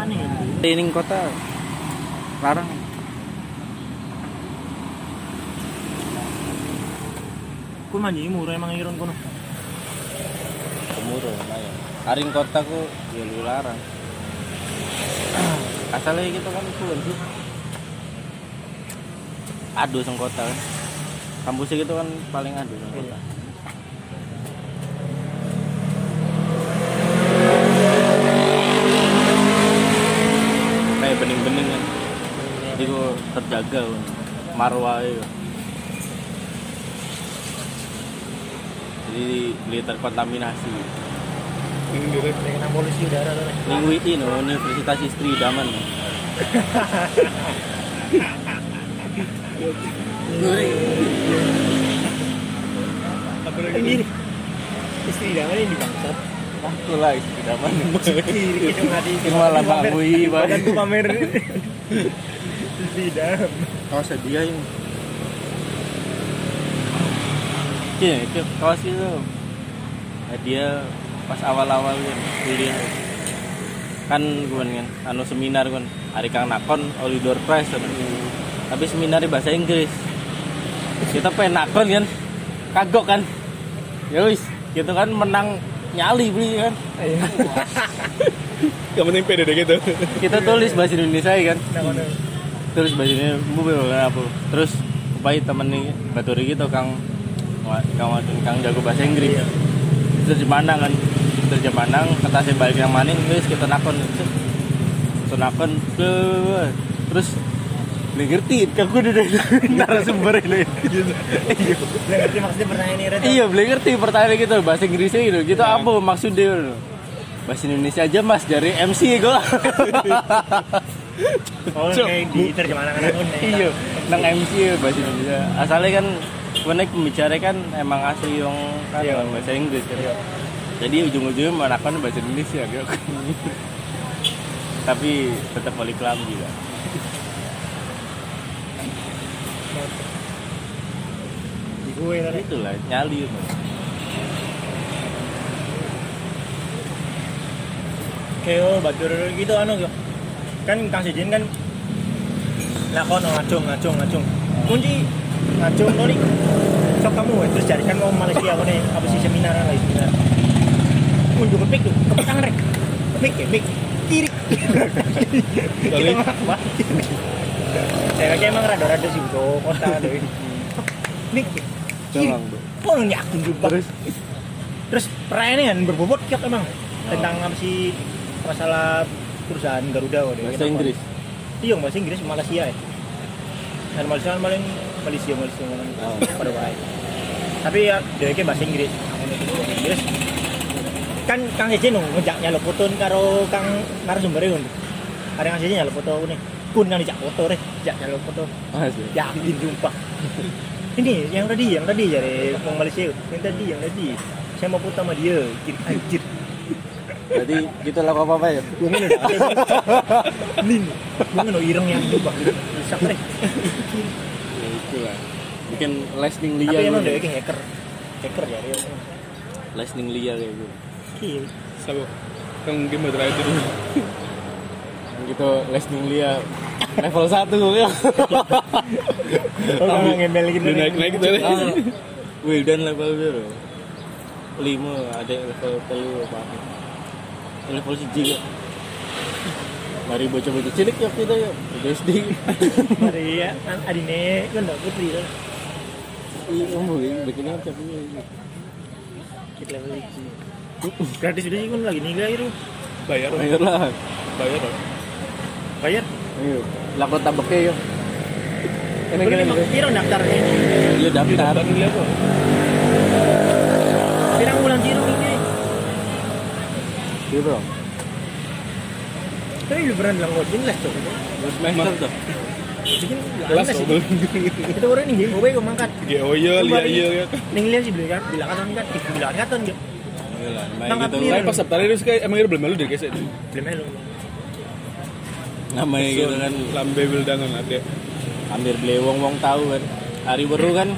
mana ya Training kota larang. ku manji murah emang iron kono Gemuruh lumayan. Aring kota ku ya lu larang. Asalnya gitu kan ku sih. Aduh sang kota kan. Kampusnya gitu kan paling aduh sang kota. Kayak bening-bening kan. Jadi kan. Marwah itu. Jadi beli terkontaminasi. dengan polisi udara tuh Ning WI no, Universitas Istri Daman. ini istri dalam ini bangsat Aku lah Istri Daman. kiri kita mati Ini malah Pak. badan pamer istri dalam Oh sedia ini. Iya, itu kaos itu. Nah, dia pas awal-awal kan kuliah kan gue kan anu seminar kan hari kang nakon oli door prize kan. tapi seminar bahasa Inggris. Kita pengen nakon kan kagok kan. Ya wis gitu kan menang nyali beli kan. Yang penting pede deh gitu. kita tulis bahasa Indonesia kan terus bajunya bu apa. Terus upai temen nih baturi gitu kang kang kang jago bahasa Inggris. Terjemahan kan. Terjemahan kata balik yang maning terus kita nakon nakon terus. Nggak ngerti kaku udah narasumber ini. Iya. Ngerti maksudnya pertanyaan ini iya belum ngerti pertanyaan gitu. Bahasa Inggrisnya gitu. Gitu apa maksudnya gitu. bahasa Indonesia aja mas dari MC gue Oh, kayak di terjemahan pun iya nang MC ya bahasa Indonesia. Asalnya kan gue pembicara kan emang asli yang kan Iya. bahasa Inggris kan. Jadi ujung-ujungnya menakan bahasa Indonesia gitu tapi tetap balik kelam juga Di gue tadi. itulah nyali itu Kayak batur gitu anu gitu. Kan Kang Sejin kan lakon oh, ngacung ngacung ngacung. Kunci ngacung no nih. Sok kamu eh, terus carikan mau Malaysia apa nih apa sih seminar lagi seminar. Kunci kepik tuh, kepik tangan rek. Kepik ya, kepik kiri. Kita wah. Saya kayak emang rada-rada sih butuh kota deh. Mik kiri. Oh, nyakin juga. Terus terus perayaan kan berbobot kiok emang tentang apa sih masalah perusahaan Garuda waduh. bahasa Inggris Iya, bahasa Inggris Malaysia ya. Dan Malaysia kan paling Malaysia Malaysia Oh. pada baik. Tapi ya dia bahasa Inggris. Bahasa Inggris. Kan Kang Ejen ngejak nyalo foto karo Kang narasumber kan. Ada Kang Ejen nyalo foto nih. Kun yang dijak foto deh, jak nyalo foto. Asli. Yakin sumpah. Ini yang tadi, yang tadi orang Malaysia. Yang tadi, yang tadi. Saya mau foto sama dia. Anjir. Jadi gitu lah apa apa ya Gue. Nih, gue ngono ireng yang jubah. Bisa deh. ya itulah bikin lightning lia Tapi emang gitu. dia kayak hacker. Hacker ya dia. lightning lia kayak gitu Iya. Selalu. Kang game terakhir dulu. gitu lightning lia level 1 ya kamu ngembel gitu. Udah naik-naik tuh. Ah, Wildan level biru lima ada level telu apa level siji ya mari bocah-bocah cilik ya kita ya udah SD Mari ya, adine kan ndak putri kan. iya kamu bikinnya tapi Kita level iki. Gratis udah sih kan lagi nih itu. Bayar. bayar lah Bayar. loh. Bayar. ayo lakon tabeknya ya ini Ini kalian kira daftar ini. iya daftar. Pirang bulan jiro ini. Iya bro Tapi lu beneran bilang godin lah tuh. terus semester tuh Kelas. Kita orang nih, gue gue mangkat. Ya oh iya, iya iya ya. Ning lihat sih bilang bilang kan kan, bilang kan gitu. iya lah main Nang gitu. Tapi pas daftar itu kayak emang udah belum malu deh guys. Belum melu. namanya gitu kan Lambe wildangan ada. hampir beli wong wong tahu kan hari baru kan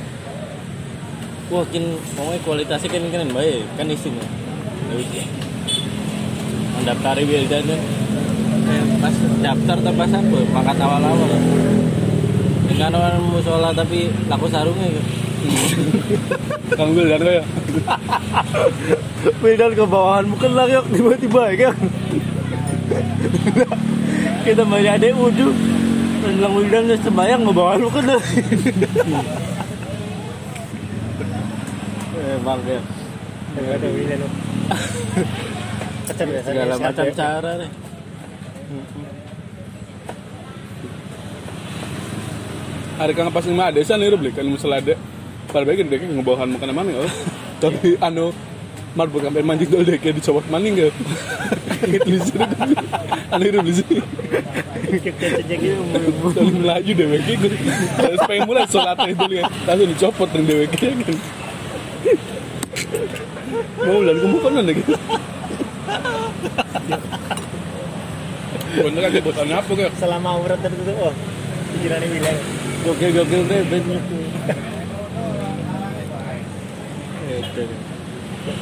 wah kin pokoknya kualitasnya kan keren baik kan isinya ya mendaftari Wildan kan pas daftar tak pas apa? Mangkat awal-awal. Dengan orang musola tapi laku sarungnya ya. Kang Wil dan kayak Wildan ke bawahan bukan lah yuk tiba-tiba ya kan kita banyak wudhu. Terus bilang Wildan udah sembayang ke bawahan bukan lah. Emang ya Enggak ada Wildan lo. Kecerdasan segala macam cara deh. Hari kang pas lima desa nih beli kan misalnya ada pada baik dia ngebawahan makan mana ya tapi anu marbot sampai mancing tuh deh kayak dicopot maning gak gitu di sini anu itu di sini Cek-cek gitu. Saling melaju deh gitu Terus pengen mulai sholatnya itu lihat Langsung dicopot dengan dewek kan. Mau bulan kemukan ada gitu Bener kan dia bosan apa kayak Selama aurat tertutup, oh. Pikirannya Wildan. gokil gokil deh banyak itu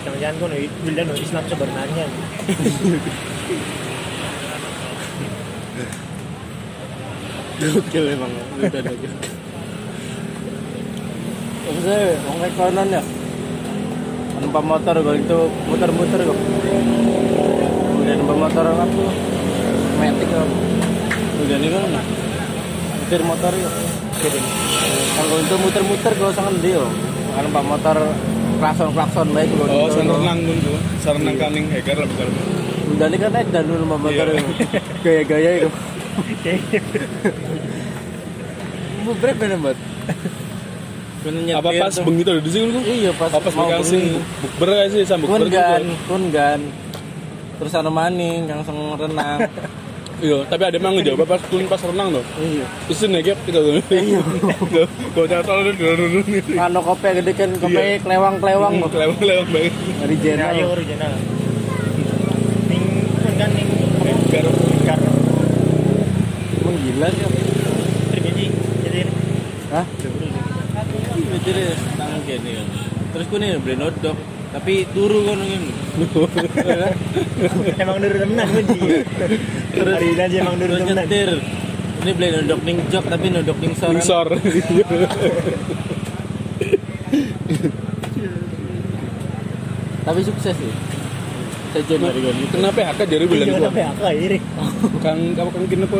Jangan-jangan kau nih, Wildan no, Islam sebenarnya. gokil emang udah gokil Terus saya ngomong kanan ya motor gue itu muter-muter kok udah numpak motor aku metik kok udah nih kan muter motor kok kalau itu muter-muter gue sangat dia kan numpak motor klakson klakson baik gue Oh, sen renang pun tuh Serenang kaning hacker lah bukan. Udah nih kan dan dulu numpak motor Iya. gaya-gaya itu bu berapa nih buat Apa pas begitu ada di sini tuh? iya pas Apa pas mau bengi. bukber gak sih sama kun bukber gan gitu? Terus anu maning langsung renang. Iya, tapi ada emang ngejawab pas kun pas renang tuh iya. Terus negep kita tuh. Iya. Kau jangan terlalu dulu anu kopi gede kan kopi Iya. kelewang kelewang kok Lewat-lewat banget. Dari Nah, jenal iya original. Ning kan kan ning Garut. Garut. emang gila sih Terbiji. Jadi hah? Jadi tangan gini terus gue nih beli nodok tapi turu kan ini emang dulu temenan kan sih. Terus hari ini aja emang dulu terus temenan. nyetir ini beli nodok ning jok tapi nodok ning sor. Sor. Tapi sukses sih. Saya jadi dari gue gitu Kenapa HK jadi bilang Iya, gua tapi aku akhirnya. Kang kamu kan kena apa?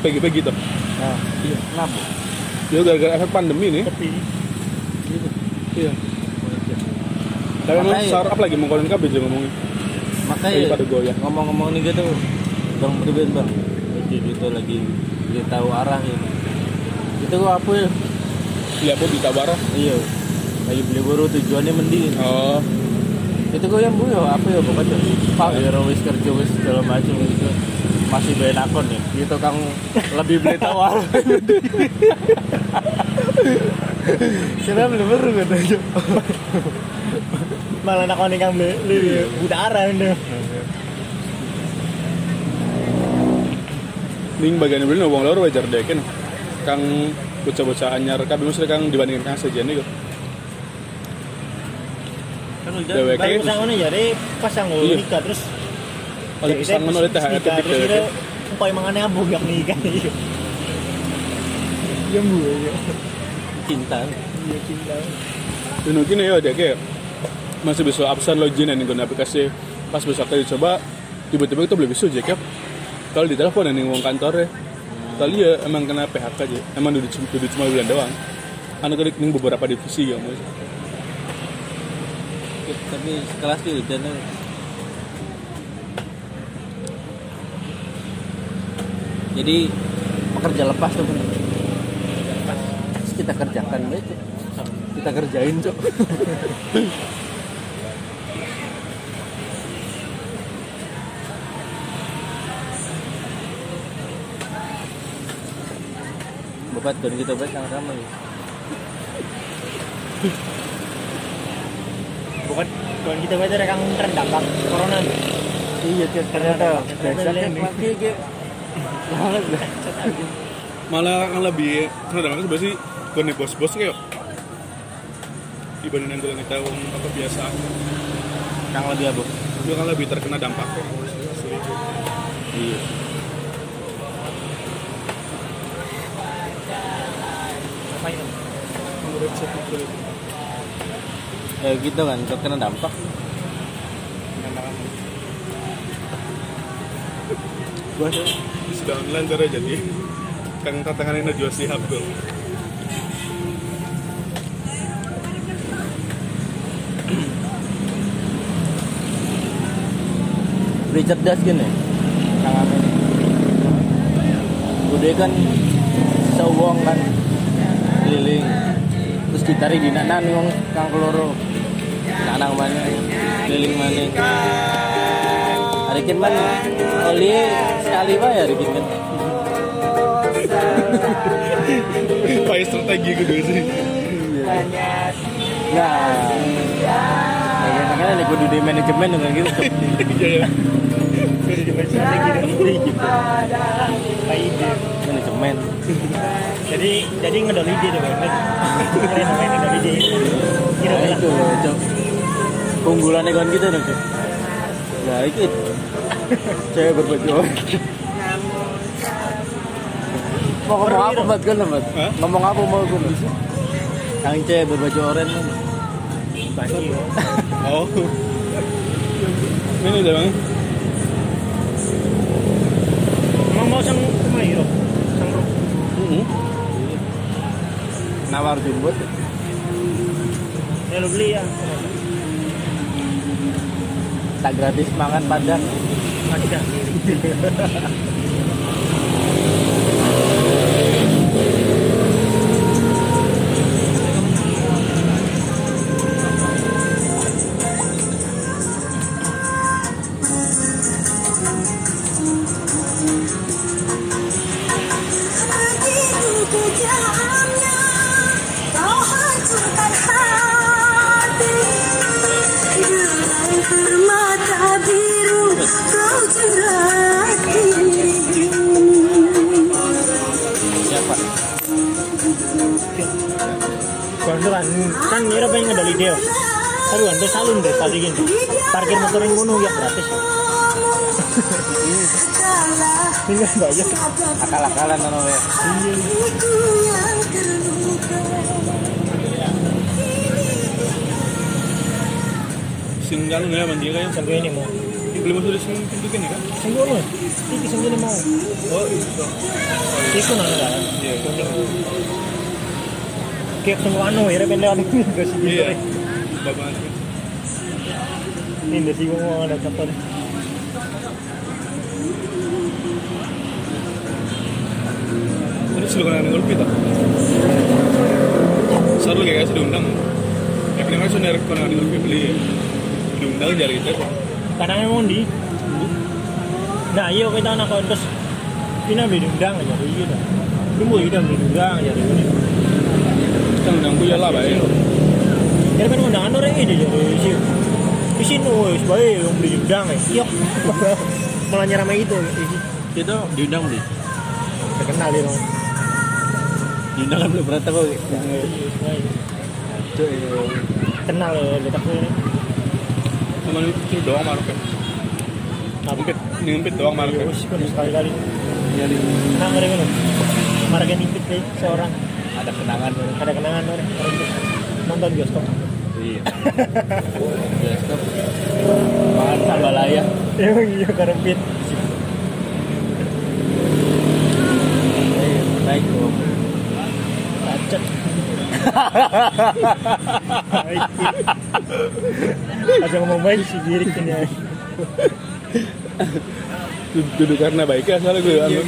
Pagi-pagi tuh nah iya kenapa? Ya gara-gara efek pandemi nih. Tapi Iya Tapi emang apa lagi mau kalian kabeh aja ngomongin makanya. Daripada goyah. ngomong-ngomong nih gitu bang berbeda bang. Jadi itu lagi dia tahu arah ini. Itu gua apa ya Iya apa bisa barah iya. Lagi beli baru tujuannya mending. Oh. Itu gue yang bu ya apa ya pokoknya. Pak ya wis kerja wis segala macam gitu. Masih bayar akun nih gitu kang. Lebih beli tawar Kira beli baru kan aja malah nak konek yang beli udara itu. Ning bagian beli wong lor wajar deh kan Kang bocah-bocah anyar kabeh mesti kang dibandingkan kang sejen nih kan udah Dewek. Baru sang ngono jadi pas yang Iya. nikah terus Oleh jadi pesangon oleh THR terus dia upaya mangane abu yang nikah iya. Iya bu ya. cinta Iya cinta. Dan mungkin ya ada kayak masih bisa absen login yang guna aplikasi. Pas besok kali coba tiba-tiba itu belum bisa aja Kap. kalau di telepon yang ngomong kantor ya. Kali ya emang kena PHK aja emang duduk duduk cuma bulan doang. Anak kali ning beberapa divisi ya mas. Tapi sekelas tuh dan jadi pekerja lepas tuh kita kerjakan Cok. kita kerjain cok Bapak dan kita baik sama-sama ya. Bukan bukan kita baca rekam terdampak corona. Iya, ternyata malah kan lebih kadang-kadang sebenarnya sih gue nih bos-bos kayak dibanding yang kita wong apa biasa Yang lebih abu. dia kan lebih terkena dampaknya Iya. Ya gitu kan kena dampak. Bos, sudah online cara jadi. Kang tantangan ini sihab tuh. beli cerdas kan ya? Kang Amin udah kan sewong kan? Keliling ditari di nanan wong kang keloro. Nanang mana? Keliling mana? Hari man oli sekali pak ya hari kan. Pakai strategi gitu sih. nah. Ya kan ada kudu di manajemen dengan gitu. Iya, iya. Di strategi gitu. Manajemen Jadi jadi ngedol ide deh kan. Keren namanya ngedol ide. Kira nah itu cok keunggulannya kan gitu dong cok nah itu cewek berbaju mau ngomong apa buat kan buat Hah? ngomong apa mau gue bisa yang cewek berbaju oranye Bagi. Oh. Ini udah bang. Mau sang Rob? Sang Rob. Nawar jembut Ya lu beli ya. tak gratis makan padang Ada. salun deh tadi gini. Parkir motor yang gunung ya gratis. Ini nggak bayar. akal-akalan ono ya terluka Singgal nggak mandi kayak Sampai ini mau. belum masuk di sini pintu kan ya kan? Singgung loh. Iki sendiri mau. Oh itu. Iku nang kan. Iya. Kuning. Kayak semua anu ya, ini gak sih gitu. Iya. Bapak Ini sih mau ada kapan. Terus lu kena ngulp itu. Seru kayak kasih diundang. Ya kenapa sih nerek kena ngulp beli? Diundang jadi itu. Kadang emang di. Nah iya kita anak kau terus. Ini beli undang aja di gitu. Tunggu kita beli undang aja sini. Kan undang punya lah baik. Kan undangan orang ini jadi sih. Di sini wes baik yang beli undang ya. Iya. Malah nyerama itu. isi. itu diundang beli Terkenal dia dong. diundang kan belum pernah tahu Kenal ya letak ini. Cuma itu doang market. Ngempit, ngempit doang market. Wes kan sekali-kali. Iya, Nah, mereka kan. Marga nimpit deh seorang. ada kenangan Ada kenangan orang. itu. Nonton bioskop. iya makan sambalaya Emang iya karepit. Assalamualaikum Bacot. Aja ngomong baik sih girik ini. Duduk karena baik ya soalnya gue Iya anu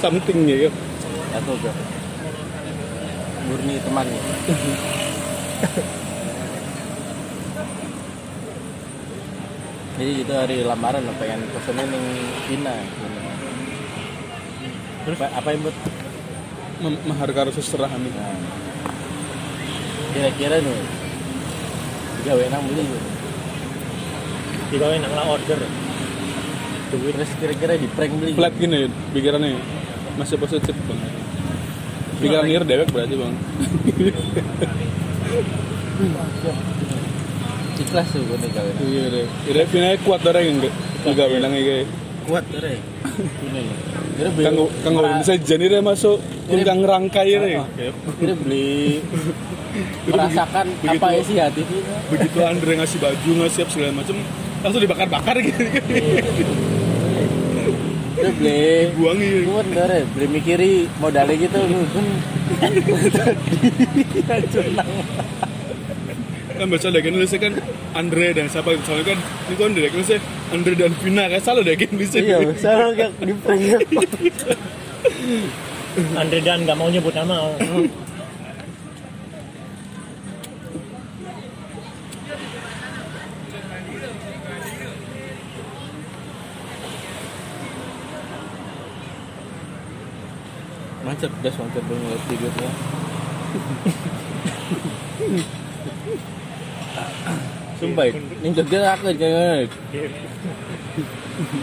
something ya. atau bro murni teman jadi itu hari lamaran lo pengen pesenin yang Cina Terus? apa, apa yang buat Mem- Menghargai seserah kami. nah, kira-kira nih tiga wenang beli Digawe nang lah order. duit terus kira-kira di prank beli Flat gini pikirannya masih positif bang. Pikiran liar dewek berarti bang. ikhlas tuh gue nih kawin Iya deh. Kira pinanya kuat orang yang enggak bilang kayak kuat ini. Beli kang kang nggak bisa jadi deh masuk. Kun kang rangkai deh. kira beli merasakan begitu- apa isi hati kita begitu Andre ngasih baju ngasih siap segala macam langsung dibakar-bakar gitu. Itu beli buang iya gue bener ya beli mikiri modalnya gitu kan hancur nang kan baca kan nulisnya kan Andre dan siapa gitu. Soalnya kan ini kan deh nulisnya Andre dan Vina kan salah deh kan nulisnya. Iya salah kayak di prank Andre Dan nggak mau nyebut nama. Macet das macet banget tidurnya Sumpah, ini Jogja aku jangan.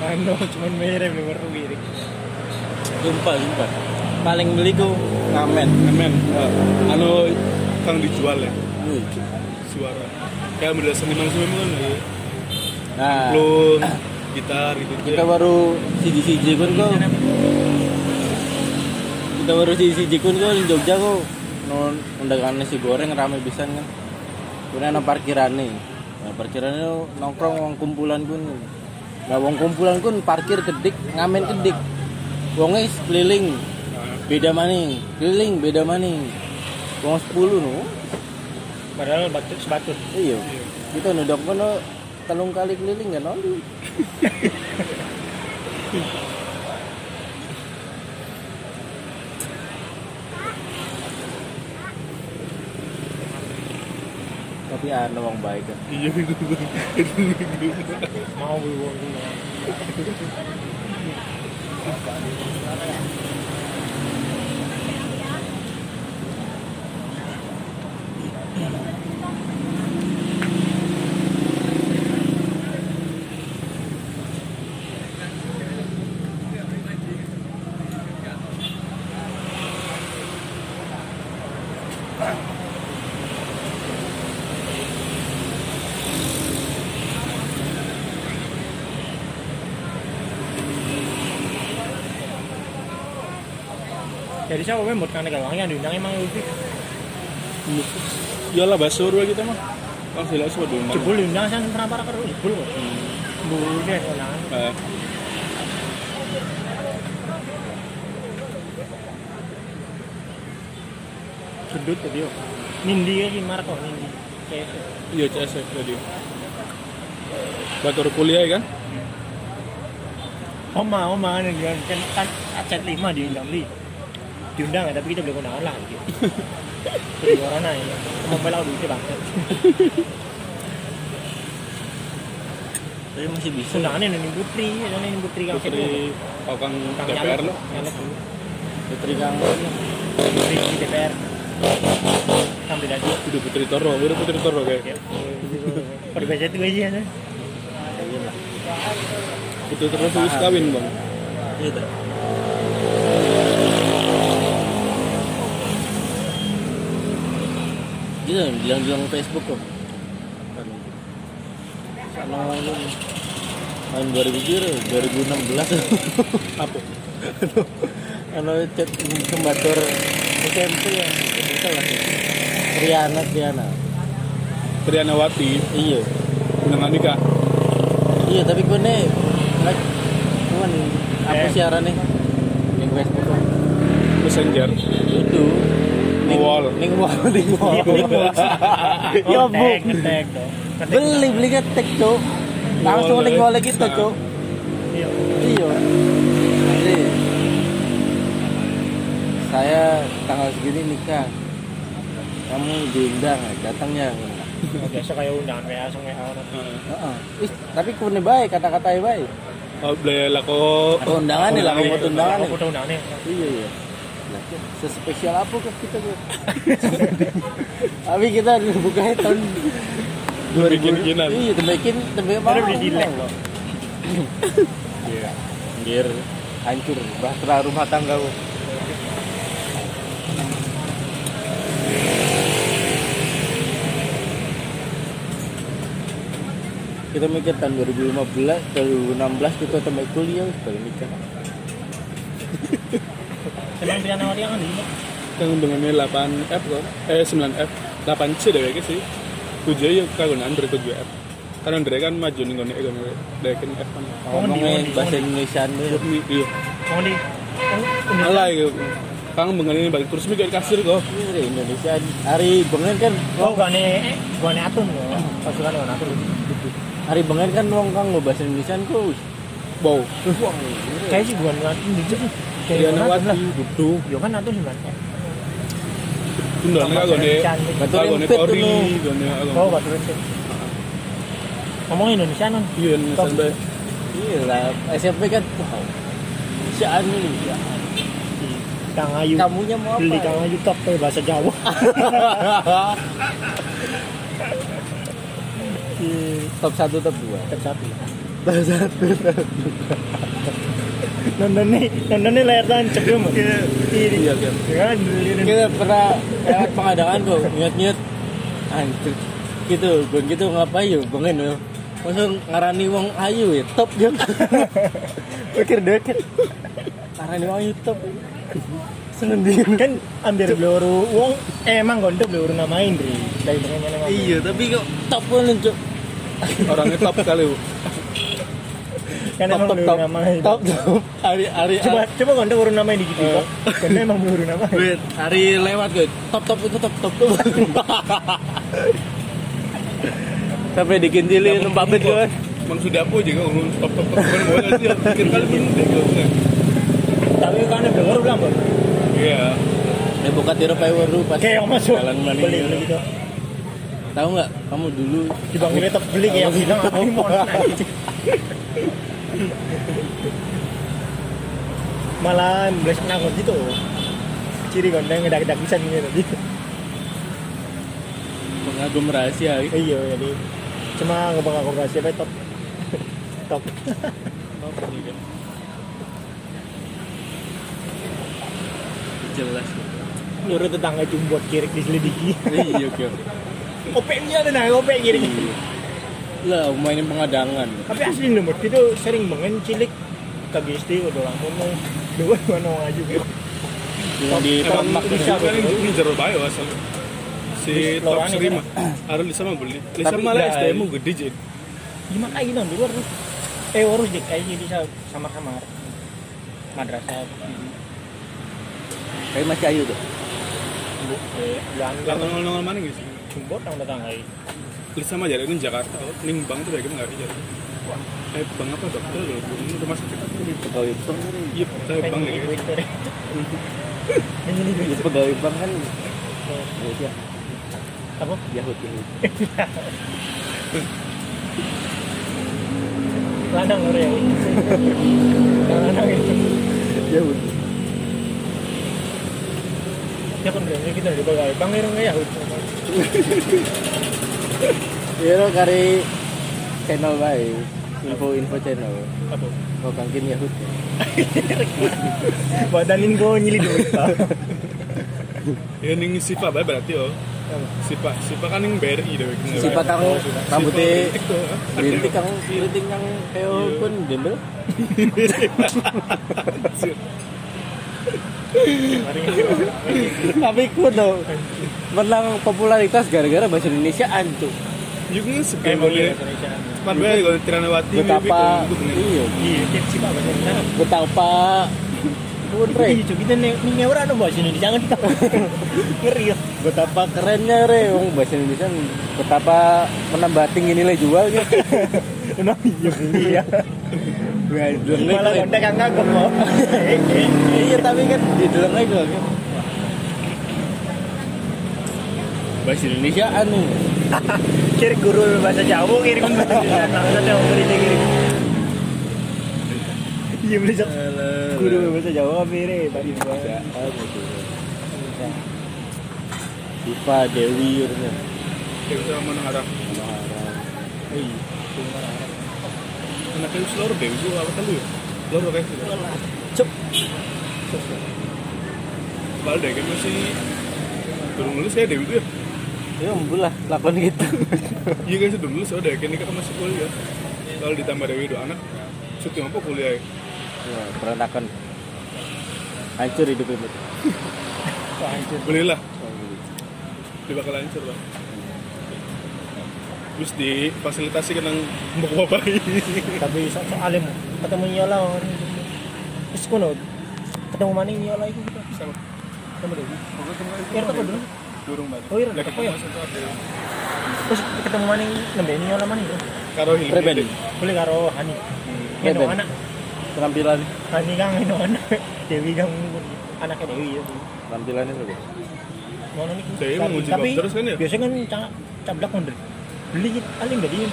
Ano, cuman merem nih baru kiri. Sumpah, sumpah. Paling beli ku ngamen. men anu kang dijual ya suara kayak model seniman seniman kan ya Nah, belum gitar gitu kita baru siji siji kun kok. Kita baru siji siji kun kok di Jogja kok. Non undangan nasi goreng rame pisan kan. Ada parkiran nih. Nah, parkirannya nongkrong wong kumpulan kun. Nah, wong kumpulan kun parkir kedik, ngamen kedik. Wongnya keliling. Beda maning, keliling beda maning. Wong 10 no. Padahal batu sebatut. Iya. Kita nudok kono telung kali keliling kan oli. Tapi ada wong baik kan. iya Mau gue siapa gue mau kan kalau yang diundang emang lebih Iyalah bahasa Urwa kita mah. Kan jelas sudah diundang. jebul diundang pernah para kerja jebul kok. Jebul deh undangan. Eh, Gendut tadi yo. Nindi ya si Marco Nindi. Kayak Iya CS tadi. Batur kuliah ya kan? Oma, oma kan kan kan kan chat lima diundang li. Diundang ya tapi kita beli undangan lah gitu. Beli orang lain. Mau belau duitnya bang. Tapi masih bisa. Undangannya Nini Putri, Nini Putri kan. Putri Kang Kang DPR lo. Putri Kang. Putri DPR. Sampai lagi. Udah Putri Toro, udah Putri Toro kayak. Berbeda itu aja ya. Putri Toro sudah kawin bang. Iya tak? Iya, bilang-bilang Facebook. Sana lu tahun 2000 kira 2016 Apa? Ano chat kembator SMP ya itu lah Triana Triana Triana Wati, iya undangan nikah. iya tapi gue nih cuman apa Eh. siaran nih yang Facebook Messenger. itu ning Wall. ning wall ning wall Ya ya bu beli beli ngetek cok langsung Wall, ning eh. wall kita Nah. cok Iya. iya Jadi, saya tanggal segini nikah kamu diundang datangnya Biasa kayak undangan langsung WA orang. Heeh. Ih, tapi kune baik kata-katanya baik. Oh, beli lako. Aku undangan nih lah, aku undangan nih. Aku udah undangannya. Iya iya. Sespesial apa kok kita tuh? Tapi kita bukanya tahun Bikin-bikinan. Iya, tembakin tembakin Baru beli dilek loh. Iya. Biar hancur bahtera rumah tangga gua. Kita mikir tahun 2015, 2016 kita tembak kuliah, baru nikah. Emang Triana Wati yang di Yang undangannya 8F kan? Eh 9F. 8 C deh sih. Tujuh ya kagak Andre tujuh F. Karena Andre kan maju nih gue nih deh kan F kan. Ngomongin bahasa Indonesia nih. Iya. Mau di Alah gitu Kang mengenai balik terus mikir kasir kok. Ini Indonesia. Hari bengen kan Oh, gak nih, gak nih atun loh. Pasukan gak atun. hari bengen kan wong kang lo bahasa Indonesia ku Bau Kayak sih gua nih Iya Dudu Yo kan sebenarnya. Kori Oh, batu. Ngomong Indonesia non. Iya Top. sampai iya lah SMP kan Indonesia ya. Kang Ayu. kamunya mau apa Beli Kang Ayu top kayak bahasa Jawa. top satu top dua Top satu. Top satu. Nonton nih, nonton nih layar tancap dia mah. Iya, Iya kan kan. beli- kita pernah lewat pengadaan kok nyet-nyet anjir. Gitu gue gitu ngapain yuk bengen yo langsung ngarani wong ayu ya? Top yo pikir deket ngarani wong ayu top. Seneng kan ambil beli uang eh emang gondok beli namain Dri. Dari pengennya nama iya tapi kok top pun cok Orangnya top kali Bu kan top emang top top. namain top top. Hari hari coba coba gondok urun namain di gitu kok karena emang beli namain Wait, hari lewat gue top top itu top top. Tuh sampai dikintilin numpak bet gue Emang sudah apa aja kan urun top top top. Kan mau sih? Pikir kali deh gitu tapi kan beli baru belum Bang? Iya. Ya buka tiru baru pas kayak yang masuk jalan beli gitu. Tahu nggak? Kamu dulu di bang tetap beli kayak bilang apa mau malah belas nangkut gitu ciri gondeng ngedak-dak bisa gitu gitu pengagum rahasia. Gitu. iya jadi. Cuma ngomong komunikasi apa top. Top. Jelas. Nyuruh tetangga buat kirik diselidiki. Iya oke opeknya ada nah opek kirik lah mainin pengadangan. Tapi asli nomor itu sering banget cilik. KGST udah lama mau dua mana mau ngaju gitu. Yang di Emang Tomak bisa ini jero bayo asal Si top serima kan? Ada Lisa mah beli. Tapi malah enggak, STM gede jadi gimana kayak gitu di luar tuh eh harus deh kayaknya bisa sama kamar madrasah. Kayak masih ayu tuh eh langgar nongol-nongol mana gitu jumbot yang tetangga ini Lisa mah jadi ini Jakarta. Oh. Ning bang tuh bagaimana? Nggak jadi Eh bang apa? Dokter loh Ini rumah sakit apa? Nih pegawai bank kan Iya eh, bang nih ini ini Ya, pegawai bank kan. Ya siap apa? Yahud Yahud lanang lor ya. Lanang itu Yahud ya kan berarti kita di pegawai bang ini nggak ya ya lo kari channel baik. Info info channel. Apa? Kau kangkin Yahud badan info nyili duit pak. Ya ning Sipa bae berarti oh. Sipa Sipa kan ning BRI deh sifat kang rambutnya. Rintik kang rintik yang kayak pun dendel tapi ku tuh menang popularitas gara-gara bahasa Indonesia ancu Juga iya boleh Indonesia betapa iya. Iya betapa pun re Ih, coba kita nih orang bahasa Indonesia jangan kita ngeri ya. Betapa kerennya re. Wong bahasa Indonesia betapa menambah tinggi nilai jual gitu emang iya. Iya malah kagak kok iya tapi kan di delengnya juga kan bahasa Indonesia anu. Kirim guru bahasa Jawa kirim bahasa Indonesia. Langsung ada orang ini kirim iya sok guru bahasa Jawa mire tadi bahasa Siva Dewi Kayak sama mana arah Anak itu seluruh deh Itu apa tadi ya Seluruh kayak gitu cep. Padahal deh kan masih Belum lulus ya Dewi itu ya? Ya ampun lah lakukan gitu. Iya kan sebelum lulus udah kan ini kan masih kuliah. Kalau ditambah Dewi itu anak. Suti apa kuliah? Ya berantakan. Hancur hidup itu Wah, anjir. Belilah dia bakal hancur bang terus difasilitasi kan yang mau bayi tapi so, so alim ketemu nyola terus kuno. Ketemu mana nyola itu? Kita sama ketemu deh ya apa dulu. Durung bang Oh, iya, Lagi apa ya? terus ketemu mana nembe nyola mana itu karo Hilmi. Boleh karo Hani. Gendong anak. Penampilan. Hani kang gendong anak. Dewi kang anaknya Dewi ya. Penampilannya tuh. Ngono nih. Dewi Tapi- menguji terus kan ya? Biasanya kan ca- cablak mundur. Beli paling gak diem.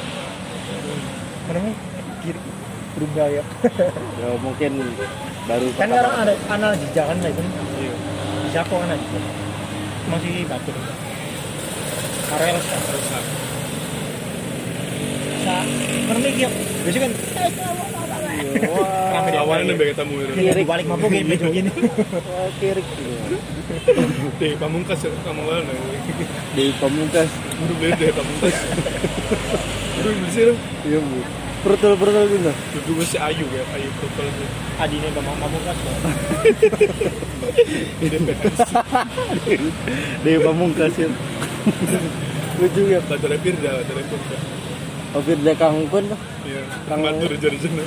Mana nih? Kiri berubah ya. Ya mungkin baru kan sekarang ada kanal jejak kan lah itu. Bisa kok aja. Masih batur. Karel terus. Sa, pernah ya. Biasanya kan Rame deh. awalnya nembek ketemu itu Kiri balik mabuk kayak bejo gini. Oh, kirik. deh pamungkas ya kamu mana Di pamungkas. baru beli deh pamungkas beli sih lu Iya, Bu. Pertul-pertul gitu. duduk masih ayu ya ayu total tuh Adine Bambang Pamungkas. loh. Di pamungkas ya. Lucu ya. Batu repir dah, batu repir dah. Oh, Firda Kangkun tuh. Iya, Kang- batur jadi jeneng.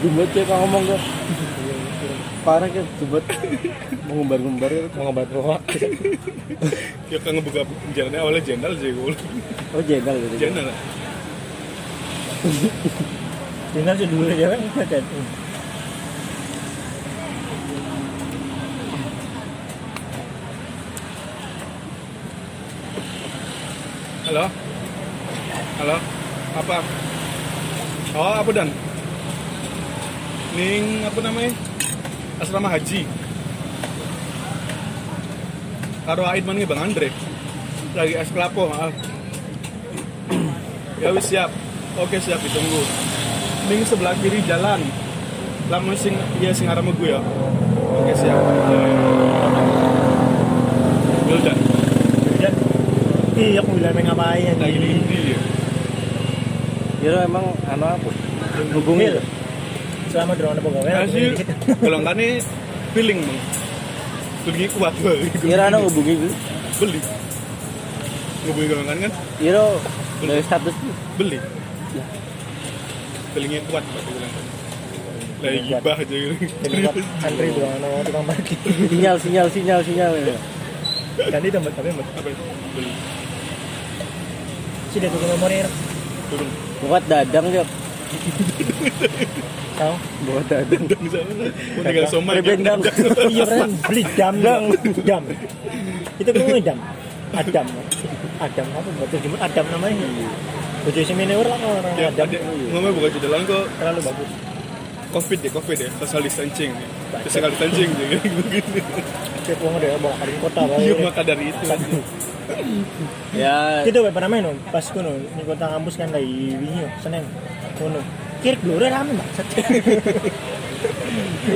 Jumbat ya kang ngomong kok. Parah kan jumbat. Mengumbar-ngumbar ya. Mau ngobat roh. Ya kan ngebuka jalannya awalnya jenderal sih gue. Oh, jenderal gitu. Jenderal. Tinggal sih dulu ya kan. Halo? Halo? Apa? Oh, apa dan? Ning apa namanya? Asrama haji. Karo Aid mana Bang Andre? Lagi es kelapo, maaf. ya wis siap. Oke siap ditunggu. Ning sebelah kiri jalan. Lama sing iya sing arah gue ya. Oke siap. Ya dan iya aku bilang ngapain Lagi di Indi ya. Ya emang anu apa? Hubungi. Selama drone apa gawe? Hasil golongannya feeling bang. Feelingnya kuat bang. Kira anu hubungi gitu. Beli. Ngubungi golongan kan? Kira dari status Beli. Ya. Feelingnya kuat bang. Lagi gibah aja gitu. Tempat santri doang no tukang parkir. sinyal sinyal sinyal sinyal ya. Dan itu tempat tapi tempat Apa itu? Beli. Sih dia tukang memorir. Buat dadang ya. Tahu? Buat dadang. Dan di sana. Mau tinggal somai. Iya kan beli dam dam dam. Itu kan dam. Adam. Adam apa buat jemput Adam namanya. Bojo seminar lah orang Ya, Adam. ada ngomongnya bukan dalam kok Terlalu bagus. covid ya covid ya social distancing social distancing jadi begini Kayak uang ada bawa kota iya maka dari itu Ya. Itu apa namanya no? Pas kuno di kota kampus kan dari wingi senen kuno kirik dulu rame maksud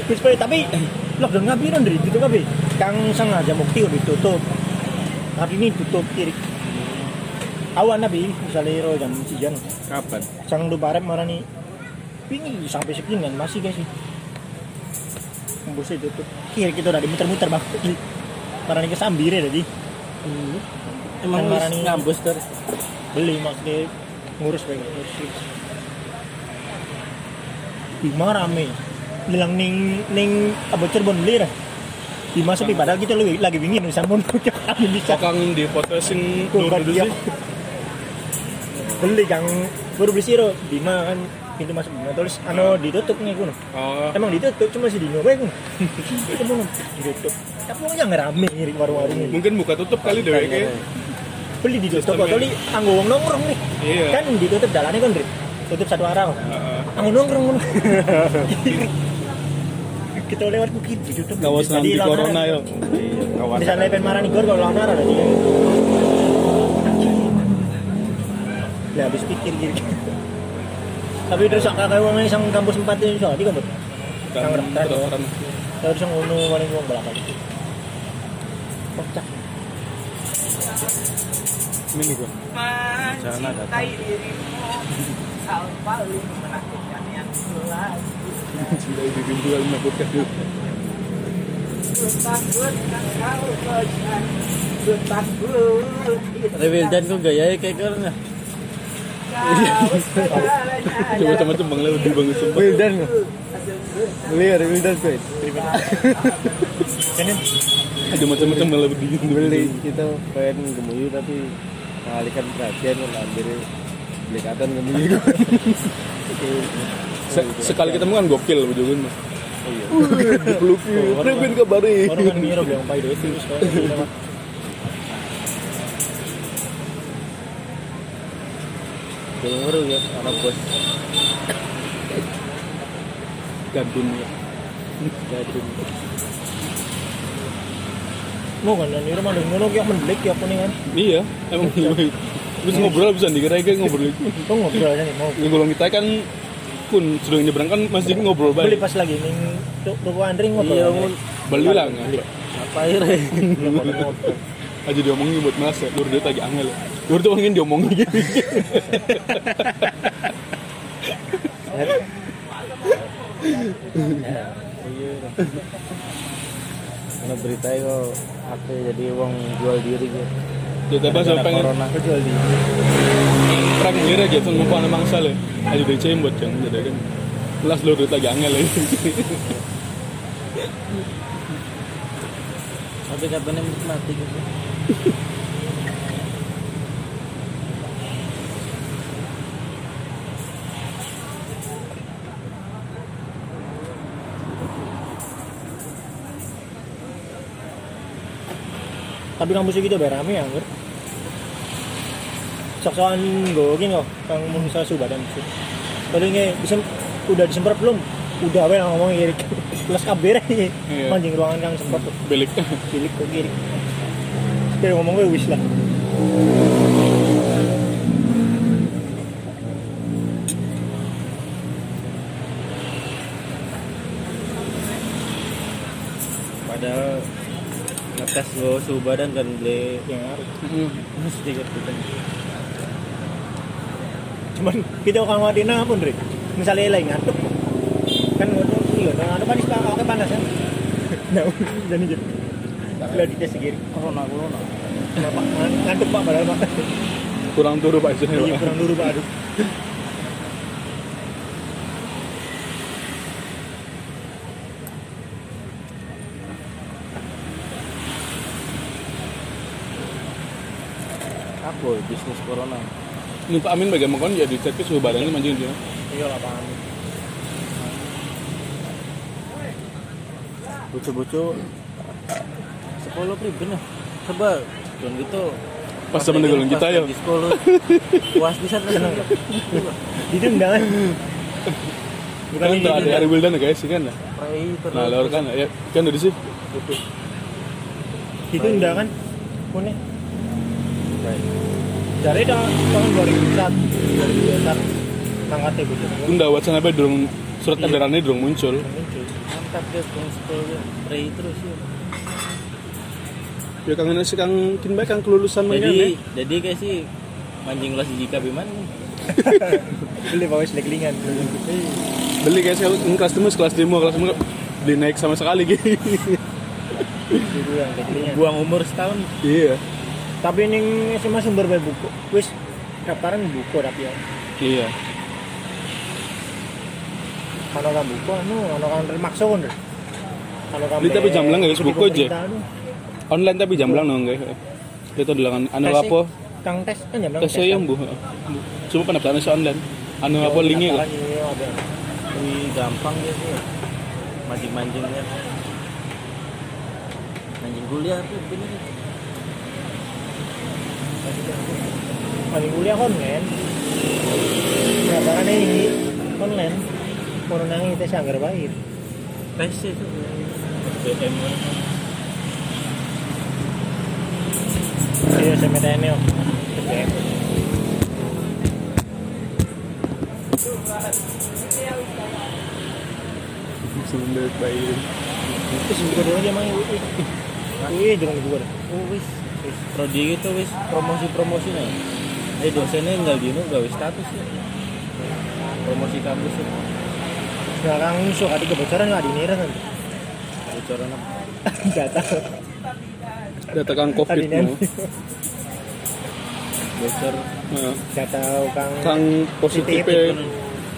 Terus tapi lockdown ngabiran dari itu kabe kang sengaja mukti udah ditutup. Hari ini tutup kirik awan nabi misalnya ro jam sijan kapan? sang lu barep marani wingi sampai segini kan masih guys sih. Embusnya tutup kiri kita udah dimuter-muter bang marani ke sambire tadi Emang Kan marani- ngambus ter. beli maksudnya ngurus pengen ngurus Bima rame. Bilang ning ning apa Cirebon beli dah Bima sepi padahal kita lagi lagi bingin bisa pun kami bisa Kok kang di foto sing Tuh, dulu dia. sih. Beli kang. Baru beli siro Bima kan pintu masuk Bima. Terus anu ditutup nih kuno oh. Emang ditutup cuma si Dino bae kuno itu ditutup. Tapi jangan rame warung-warung ini? Mungkin buka tutup kali deh kayak beli ditutup Sistemnya. kali anggo wong nongkrong nih. Iya. kan ditutup jalannya kan Dri. tutup satu arah. Heeh. anggo nongkrong kita lewat bukit ditutup Kawas Jadi nanti lawan corona arah. yo bisa lepen marani gor kalau lawan arah tadi lah habis pikir gitu tapi terus kakak wong yang kampus 4 itu soal di kampus? Kedokteran terus yang ngono paling wong belakang. Kocak ini gua mencintai dirimu. Hal paling menakutkan yang selalu cinta di pintu yang menakutkan Rewildan kok gayanya kayak keren ya? Coba macam bang lebih banget sumpah. Wildan. Kok. Beli ada Wildan kok. Kan Ada macam-macam lebih dingin. Beli kita pengen gemuyu tapi mengalihkan perhatian kan ambil beli gemuyu. Se- Sekali ketemu kan gokil bujukan mas. Iya. Peluk. Rebin kabari. orang kan pai terus kalau. Dengar ya anak bos. Gadun ya. Gadun. Mau kan dan ngono ki mendelik ya nih kan. Iya, emang iya. Terus ngobrol bisa dikira kayak ngobrol itu. Kok ngobrol aja nih mau Ngobrol kita kan pun sudah nyebrang kan masih ngobrol beli balik. pas lagi ning ruko Andri ngobrol. Iya, Beli lah nggak? apa ya? Aja diomongin buat mas ya. Lur dia lagi angel. Lur tuh ingin diomongin gitu. Karena berita itu apa jadi uang jual diri gitu. Jadi apa saya pengen corona. Jual di. perang diri aja tuh mau anak mangsa le. Aja DC buat yang jadi kan. Kelas dia lagi angel ya. Tapi katanya mati gitu. Tapi kampus gitu bayar rame ya, Ngir. Sok-sokan gue gini kok, kang mun misalnya sudah dan itu. Palingnya bisa udah disemprot belum? Udah wae ngomong kiri. Kelas kabeh Iya. Manjing ruangan kang semprot. Belik. Pilih ke kiri. Tapi ngomong gue wis lah. Padahal ngetes lo suhu badan kan beli yang ngaruh. sedikit gitu. Cuman kita orang wadina pun Drik. Misalnya lain ngantuk. Kan ngono iya, kan ada panas pak, oke panas kan. Nah, jadi gitu. Lah di tes kiri. Corona corona. Ngantuk Pak padahal Pak. Kurang turu pak Iya, Ismail. kurang dulu Pak aduh. Apa bisnis corona? Ini Pak Amin bagaimana kon ya dicek ke suhu badannya mancing dia. Iya lah Pak. Bocor-bocor sekolah priben ya. Coba dan gitu Pas sama negolong kita ya. Di sekolah puas bisa tenang. Itu undangan. Kan itu, tuh ada hari Wildan ya guys kan. ya. Nah, lor kan ya kan dari sih. Itu undangan. Pune. Dari tahun 2001. 2021. Mangkate gitu. Unda wacana apa durung surat edarannya durung muncul. Muncul. Mantap ya kong sekolah terus ya. Ya kangen sih kang kin bae kang kelulusan mah Jadi jadi kayak sih mancing kelas jika biman Beli Pak Wes leklingan. beli guys kalau kelas demo kelas demo kelas demo beli naik sama sekali gitu. Buang umur setahun. Iya. Tapi ini SMA sumber bae buku. Wis daftaran buku tapi ya. Iya. Ano kan buku anu, ano kan makso kan. Ano kan tapi jamblang ikuti buku aja. anu. Online tapi jamblang dong guys. Itu adalah anu apa? Kang tes kan jamblang. Tes saya bu. Cuma pendaftaran online. Anu apa linknya kan? Ini ada. Wih gampang ya sih. Mancing-mancingnya. Mancing kuliah tuh bener. Paling kuliah online. Pendaftaran ini online. Mau nangis tes anggar baik. Tes itu. BM Iya, saya minta ini. BBM. Sebelum juga dulu dia main UI. UI jangan gua dah. Oh wis, wis prodi gitu wis promosi-promosi nih. Eh dosennya nggak gini gawe status ya. Promosi kampus itu. Sekarang musuh ada kebocoran nggak di nanti. Bocoran apa? Data data kang covid bocor. Nah, data kang. Kang positif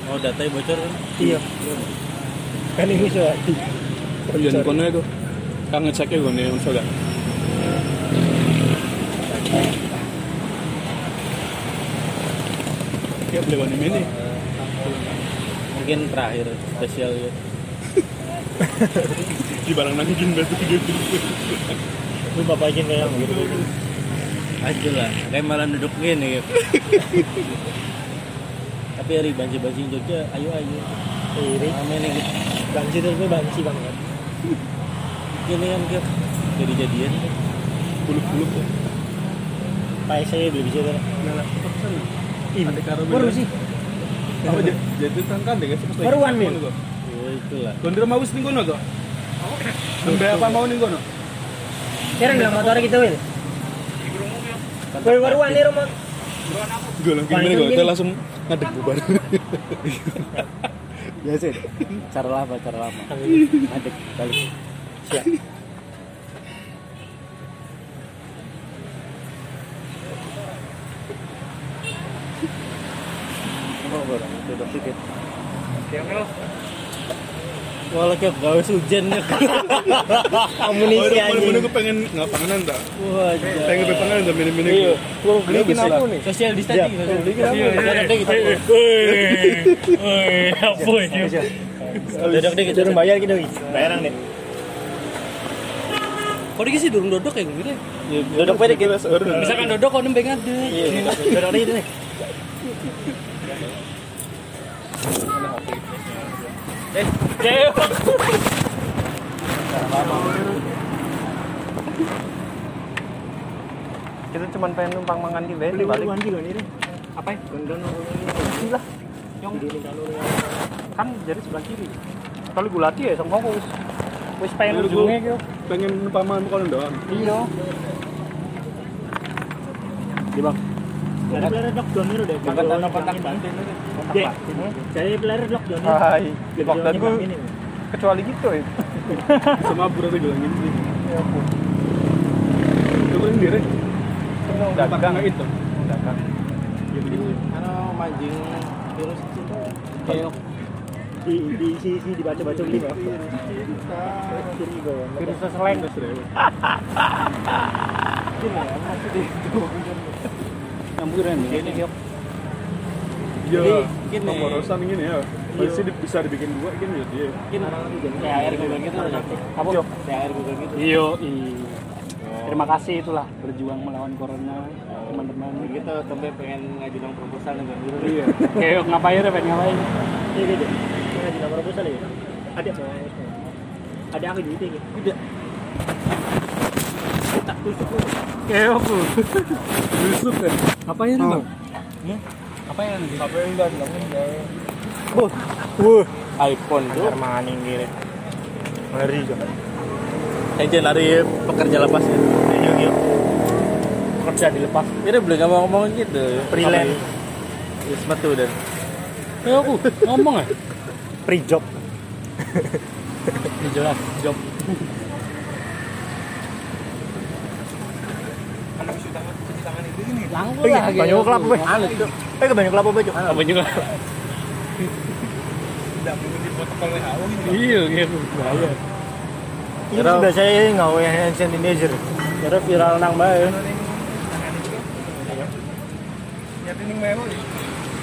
oh datanya bocor kan? Iya. Kan ini so Yan kono itu. Kang ngeceknya gue nih unsur Ya beli wani ini. mungkin terakhir spesial ya Di barang nangkin berarti gitu. lu bapak izin kayak gitu aja lah kayak malah duduk gini ya tapi hari banci banci Jogja ayo ayo iri rame nih gitu banci terus gue banci banget gini kan Kip. jadi jadian kan. Buluk-buluk ya. Pak saya belum bisa tuh ini. Baru sih. Apa jadi jadi tangkan deh guys. Baruan, Min. ya itulah. Gondir mau wis ning kono to? Nembe apa mau ning kono? sekarang dalam motor kita wil Woi, baruan nih rumah. Gue lagi gimana gue kita langsung ngadeg bubar. biasa deh cara lama cara lama. Adek balik. Siap apa orang duduk dikit Walau kayak usah hujan ya. amunisi Mana anjing gue pengen ngapanganan tak? Wah, Pengen pengen tak mini-mini. Iya. Gua beli kenapa nih? Sosial distancing. Iya, sosial beli kenapa? distancing. Duduk dikit. Woi, apa ini? Duduk dikit. Turun bayar kita, wis. Bayaran deh. Kok dikit sih durung dodok ya gue gitu. Duduk pede kita. Misalkan dodok kok nembeng ada. Iya, duduk dikit nih. Eh, Kita cuma pengen numpang mangan di bed beli balik. juga nih. deh. Apa ya? Gondono Ini lah. Yang kan jadi sebelah kiri. Kalau gulati ya sama fokus. Wis pengen ujungnya gitu. Pengen paman kono doang. Iya. Di bang. Ada player lockdown itu deh. Makan tanah kontak Dek, saya player lockdown. Hai. Gue kecuali gitu ya. Sama berarti bilangin sih. Itu paling diri. Udah Pakai nggak itu. Udah kan. Karena mancing virus itu. Kayak Di di si si dibaca-baca gini, Pak. Kiri gua. virus seleng. Nyampuran ya. Ini yuk. Iya. gini. Pemborosan gini ya. Pasti di- bisa dibikin dua gini ya dia. Mungkin kayak air Google gitu. Apa? Kayak air Google gitu. Iyo, Terima kasih itulah berjuang melawan corona teman-teman. Gitu, sampai pengen ngajuin proposal dengan biru. Iya. Kayak ngapain ya, pengen ngapain? Iya, iya, iya. Nomor proposal ya. Ada ada aku di itu ya. Udah. Tak tusuk lu. Kayak apa? Busuk kan. Apa ya bang? Apa yang nanti? Apa yang enggak enggak. Buh. Wuh. iPhone tuh. Maning kiri. Ngeri juga. Ejen lari pekerja lepas ya. Iya, iya. Kerja dilepas. Ini boleh ngomong-ngomong gitu. Freelance. Ya, sepatu dan. Kayak aku ngomong ya? Free job. Ya jelas, job. Langgu Eh, lah. banyak kelapa, Boy. Tuh. Eh, banyak kelapa baju. Apa juga? Iya, gitu. Bahaya. Ini sudah saya ngawe hand sanitizer. Kira viral nang bae.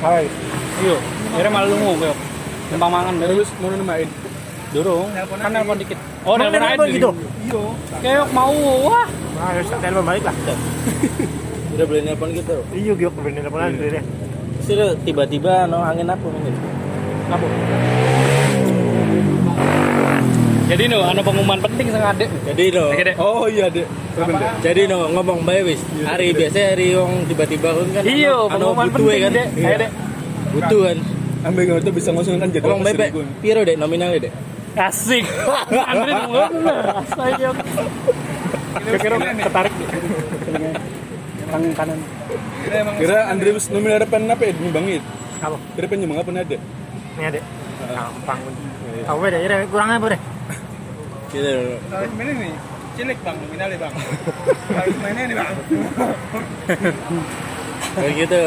Hai. Iya. Kira malu lungu kayak. Numpang mangan dari Terus mau nemain. durung. Kan nelpon dikit. Oh, nelpon aja gitu? Iya. Kayak mau wah. Nah, harus telepon balik lah. Udah beli nelpon gitu. Iya, gue bener teleponan deh. Sih tiba-tiba no angin apa mungkin. Apa? Jadi no, ada pengumuman penting sang adek. Jadi no. Oh iya, Dek. Jadi no ngomong bae wis. Hari biasa hari yang tiba-tiba kan kan. Iya, anu- anu pengumuman penting kan. dek. Ayo dek. Butuh kan. Ambil nggak itu bisa ngosongkan jadwal Ngomong bae Pak. ke sini, Gun. Piro dek nominalnya dek? Asik. Andre bener. Astaga. Kira-kira ketarik. Tangan kanan. Kira Andre wis nominal ada pen apa ya nyumbangin? Apa? Kira pen nyumbang apa nih ada? Ini ada. Gampang. Tahu beda, ya kurang apa deh? gitu Harus mainnya nih, cilik bang, nominalnya bang. Harus mainnya nih bang. kayak gitu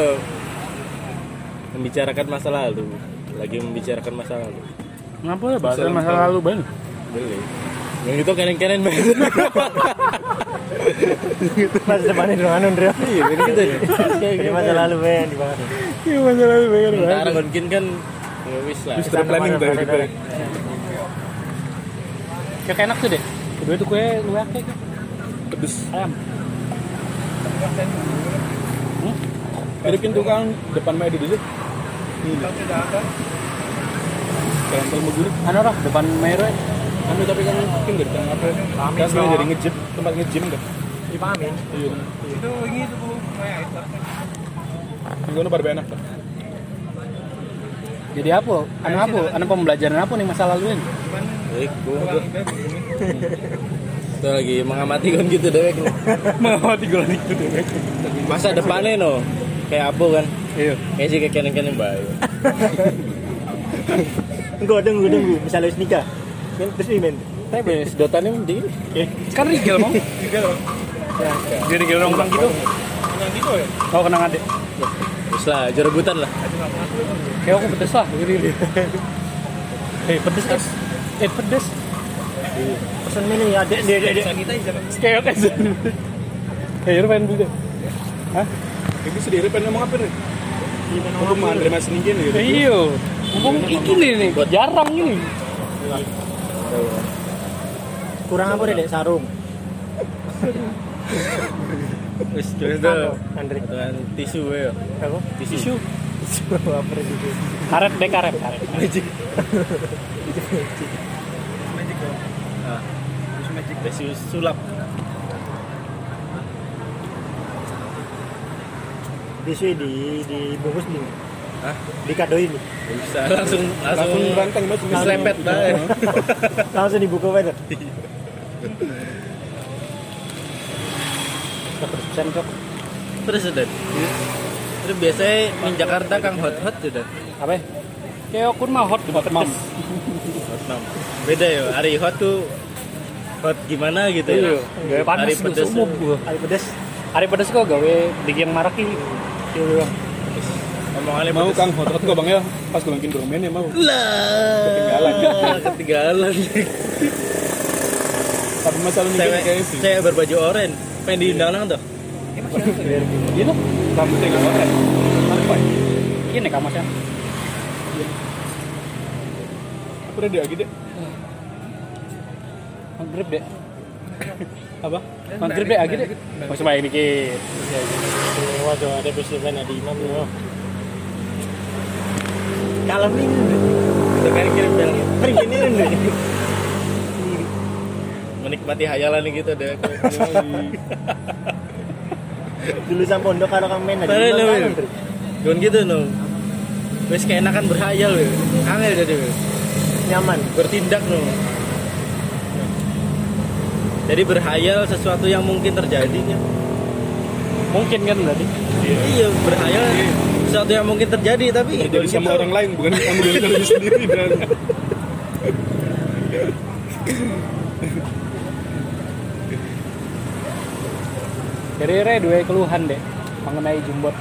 membicarakan masa lalu lagi membicarakan masa lalu Ngapa ya bahasa masa lalu ban? beli yang itu keren-keren banget Mas depannya dong anu Ndro. iya gitu ya masa lalu ben dibahas. Iya masa lalu banget. Ntar mungkin kan ya wis lah Bisa planning mana- Kayak enak tuh deh. Kedua tuh kue lu kayak Pedes. ayam. Dari pintu kan depan main di dulu. Kalian kalau mau guru, Anu lah depan Mero. Anu tapi kan mungkin dari tengah apa? Amin, Kan sebenarnya Bro. jadi ngejim, tempat ngejim kan. Dipahamin. Iya. Itu ini tuh bu, kayak itu. Enggak bar enak kan. Jadi apa? Anu apa? Anu pembelajaran apa nih masa lalu ini? Baik, gua itu lagi mengamati kan gitu deh Mengamati golan itu deh. masa depannya no kayak apa kan Iya. kayak sih kayak keren-keren baik Enggak ada enggak ada misalnya nikah. Terus ini men. tapi sedotannya mending Kan rigel mau. Dia rigel nongkrong gitu. Yang gitu ya. Oh kenang adek. terus lah jerebutan lah Kayak aku pedes lah. Gini. Eh pedes guys. Eh pedes. Pesan ini adek dia adek. Kayak kan. Eh beli deh. Hah? Ini sendiri pengen ngomong apa nih? Untuk mandiri mas nih gini gitu. Iya. Ngomong iki nih nih. Jarang ini. Kurang apa dek sarung. terus terus Andre. tisu ya Apa? tisu Apa itu? Karet deh karet karet. magic ah tisu sulap Bisu di di bungkus nih. Hah? Dikadoin. bisa langsung langsung Langsung ranteng mas. selepet banget Langsung dibuka wae. Persen kok. terus udah terus biasanya di Jakarta kang hot hot sudah Apa? ya? Kayak aku mah hot hot mam. hot mam beda ya hari hot tuh hot gimana gitu ya Iya. Panas hari pedes. Hari pedes. Hari pedes kok gawe yang maraki. Iya. Mau pedes. kang hot kok bang ya? Pas gue bikin domain ya mau. lah Ketinggalan. ketinggalan Tapi masalah cewek sih. cewek berbaju oranye pengen diundang tuh Gitu. Rambutnya nggak keren. Apa ya? Ini kamasnya. Apa udah dia gitu? Maghrib deh. Apa? Maghrib deh lagi deh. Masih main dikit. Waduh ada festival di imam loh. Kalem nih. udah kayak kirim bel Hari gini nih. menikmati hayalan gitu deh Dulu sama pondok kalau kamu main kan. Andre. Jangan gitu no Wes keenakan berhayal we. Angel jadi we. Nyaman. bertindak no jadi berhayal sesuatu yang mungkin terjadi kan Mungkin kan tadi. iya berhayal sesuatu yang mungkin terjadi tapi Jadi sama orang lain bukan kamu dari diri sendiri dan Dari re dua keluhan deh mengenai jumbot.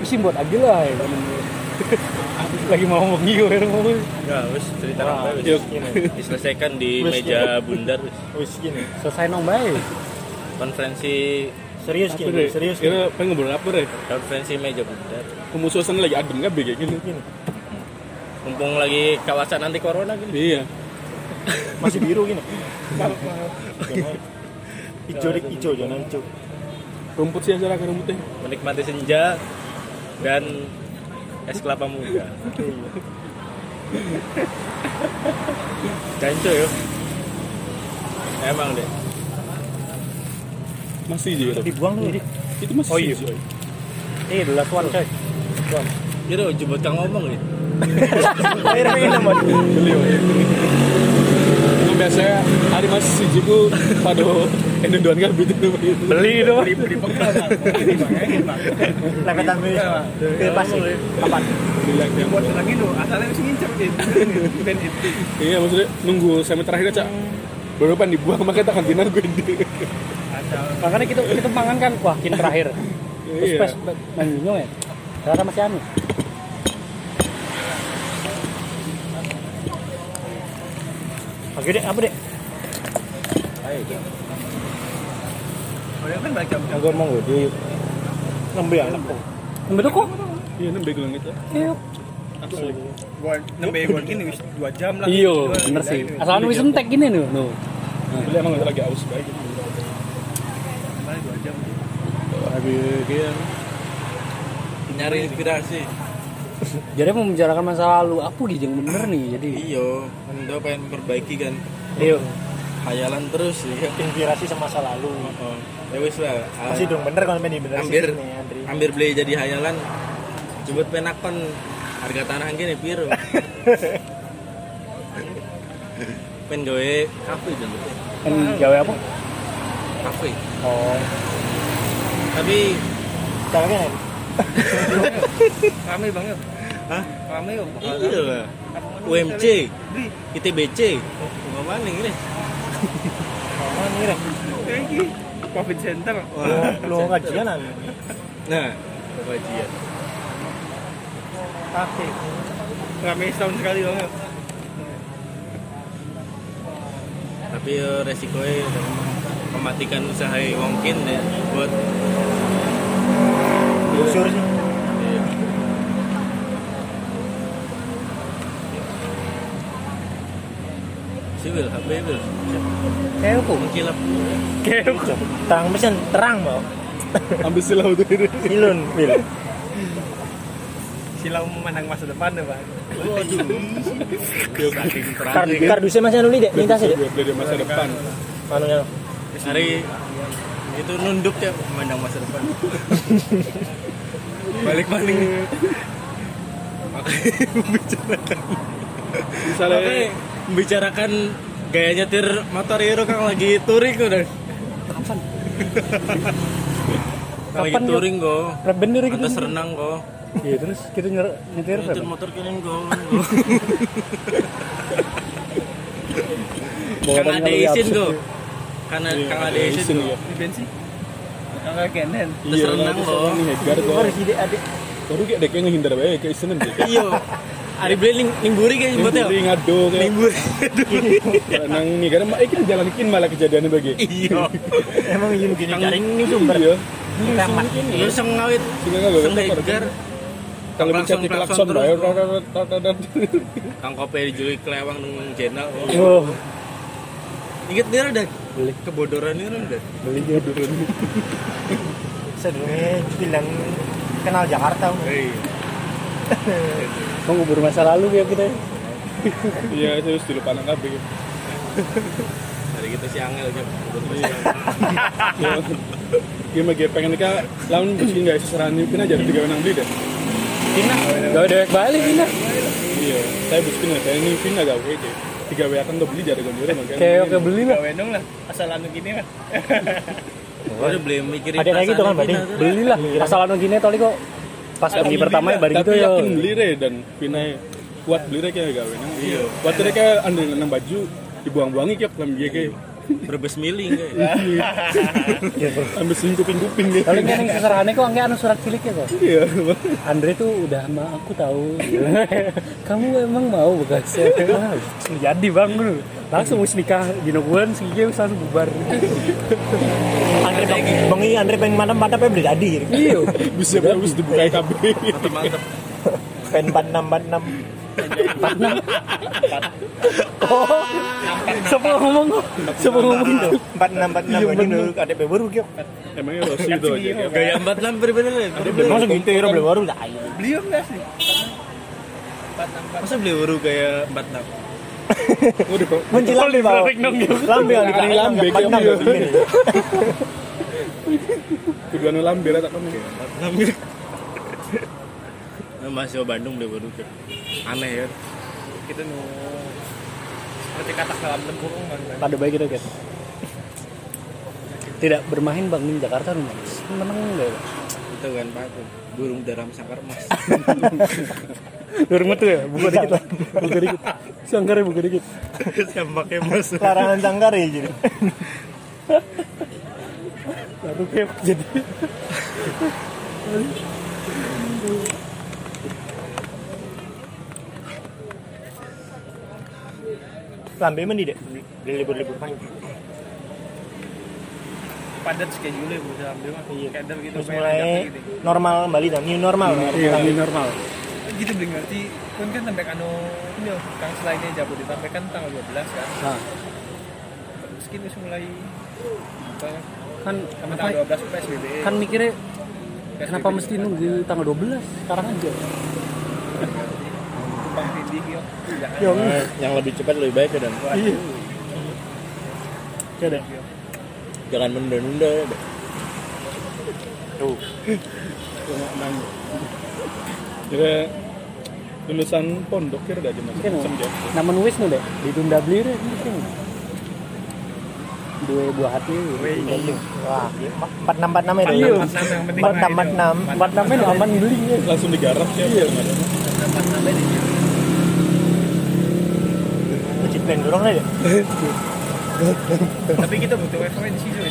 Isi buat aja lah ya. Lagi mau ngomong gitu ya ngomong. ya wes cerita Wah, apa wes yuk. diselesaikan di meja bundar wes. Wis gini. Selesai nong baik. konferensi Serius deh? serius gini. Kira pengen ngobrol apa deh? konferensi meja bundar Pemusuhan lagi adem nggak kayak gini? Gini. mumpung lagi kawasan anti corona gini Iya. Masih biru gini. Ijo dik ijo jangan ijo. Rumput sih aja lah rumputnya. menikmati senja dan es kelapa muda Ganco yo emang deh Masih juga. Dibuang dulu. Itu masih. Oh, iya. Eh, dulu tuan coy. Gitu, jemput kang ngomong nih. Akhirnya pengen nama. Beliau. Emang biasanya hari masih siji ku pada Ini doan kan. Beli itu. beli beli bekal bang ini bang ya, ini bang lepetan beli ke pasir kapan Buat lagi tuh asalnya mesti ngincer itu Iya maksudnya nunggu semi terakhir aja. Baru pan dibuang makanya tak kantinan gue di. Makanya kita kita mangan kan wah kin terakhir. Terus Iya. pas ya. Ternyata masih anu. Oke dek, apa dek? Orang kan baca Aku mau di ngembe ya Ambil kok? Iya nembe gelang itu. Iya. Asli. gua nembe gua gini wis 2 jam lah Iya, bener sih. Asal anu wis entek gini nih. Beli emang lagi aus baik. Kemarin 2 jam Habis dia nyari inspirasi. Jadi mau membicarakan masa lalu, apa gitu yang bener nih. Jadi Iyo, anda pengen perbaiki kan Iya. hayalan terus ya. inspirasi sama masa lalu Oh, ya wis lah. Ah, masih dong bener kalau main bener hampir sih, nih, Andri hampir beli jadi hayalan. Coba penakon harga tanah gini piro. Pen gawe kafe jangan Kan gawe apa? kafe. Oh. Tapi caranya kan rame banget. Hah? rame yuk Iya lah. UMC, ITBC. Mau mana ini? mana rek Iki Covid Center. Lo ngajianan Nah, kajian. kafe Rame setahun sekali banget. Tapi ya resikonya mematikan usaha mungkin ya buat usur sih Iya. Siwil, HP kayak apa Mengkilap. terang mesin terang mau Ambil silau tuh ini. silun bil Silau memandang masa depan ya, Pak. kar kardusnya masih anu dek. Minta sih Gue beli di masa depan. anunya Hari itu nunduk ya memandang masa depan. Balik maling. Makanya membicarakan Misalnya Makanya membicarakan gaya nyetir motor hero kan lagi touring udah. Kapan? Kan lagi Kapan, touring kok. Rap bener gitu. Atas renang kok. Iya, terus kita nyer nyetir Nyetir motor keren kok. Bawa Kang dan ada izin Karena Kang ada izin Isin kok. ya. Di bensin. Enggak kenen. Terus Iya, renang kok. renang Edgar kok. harus ide adik Baru kayak dek ngehindar bae ke isinan deh. Iya. Ari beli ning ning buri kayak nyebutnya. Nguri ngado kayak. Ning buri. Nang nih karena mak ikan jalan ikin malah kejadiannya bagi. Iya. emang izin gini Kang- jaring ini sumber Iya. Temat. Lu seng ngawit. Sehingga nggak Seng Edgar. Kalau mencet di klakson. Kang kopi dijuluki kelewang nang jenal. Oh, Ingat dia udah beli kebodoran ini udah. beli dia dulu. sedurungnya bilang kenal Jakarta Hei. Mau ngubur masa lalu ya kita. Iya, itu harus dilupakan kabeh. Hari kita si Angel kan. Iya, mah dia pengen nikah lawan meski nggak seseran pina jadi tiga menang beli deh. Pina, gawe dewek balik Pina. Iya, saya buskin ya, saya ini pina gak gue deh. W akan tuh beli jadi gondore makanya. Kayak oke beli lah. Gawe dong lah. Asal anu gini lah. Udah beli mikirin Ada kayak gitu kan, perasaan Badi? kita tuh. Beli lah. Asal anu gini tadi kok pas pergi pertama ya bari gitu Tapi ya. yakin beli deh dan pina kuat beli deh kayak gawe nang. Iya. Kuat deh kayak anda nang baju dibuang-buangi kayak dia kayak Berbes miling kayak. ambil selingkupin-kupin deh. Kalau kan yang seserahannya kok enggak anu surat ciliknya kok. Iya. Andre tuh udah sama aku tahu. Kamu emang mau bekasnya? Ah, Jadi bang, lu. langsung wis nikah di Noguan segitu wis langsung bubar. Andre bang bang iya Andre pengen mana mana pengen beli jadi gitu. Iya. Bisa harus dibuka KB. Mantap mantap. pengen empat enam empat enam Oh, siapa ngomong? Siapa ngomong empat enam empat enam ada baru gitu Emangnya itu aja. Gaya empat lamper bener ya. masa gitu ya belum baru lah enggak sih? Masa beli baru kayak empat enam? Oh, di menjelang di bawah lambe kali Kali lambe, empat enam kayak berarti ini. kedua nu lambe tak kamu. Enam Nah, Masih Bandung beli baru kayak. Aneh ya. Kita nu seperti kata dalam tempurung kan. Pada baik gitu guys. tidak bermain bang di Jakarta rumah menang enggak ya? itu kan pak burung dalam sangkar emas Dorong tuh ya, buka dikit lah, buka dikit. Sangkarnya buka dikit. sembaknya mas larangan sangkar ya jadi Baru kayak jadi. Lambe mandi deh di libur-libur panjang padat schedule bu dalam dia mah kader gitu terus mulai gitu. normal kembali dong new normal Iya, ini normal. gitu beli ngerti kan kan sampai anu ini oh, kang selainnya Jabodetabek kan tanggal 12 kan? Nah, terus kini mulai kan sama tanggal 12 PSBB kan mikirnya PSBB kenapa mesti nunggu tanggal 12 sekarang aja. Yo, yang lebih cepat lebih baik ya dan iya. Jangan menunda-nunda ya tuh Kira lulusan pondok kira udah Mungkin Semjak. nama nulis nu deh ditunda beli deh mungkin. Dua buah hati. wah empat enam empat enam itu Iya. empat enam yang empat enam empat enam aman beli ya. Langsung digarap ya. Iya. empat enam ini Ciplen dorong aja tapi kita butuh referensi tuh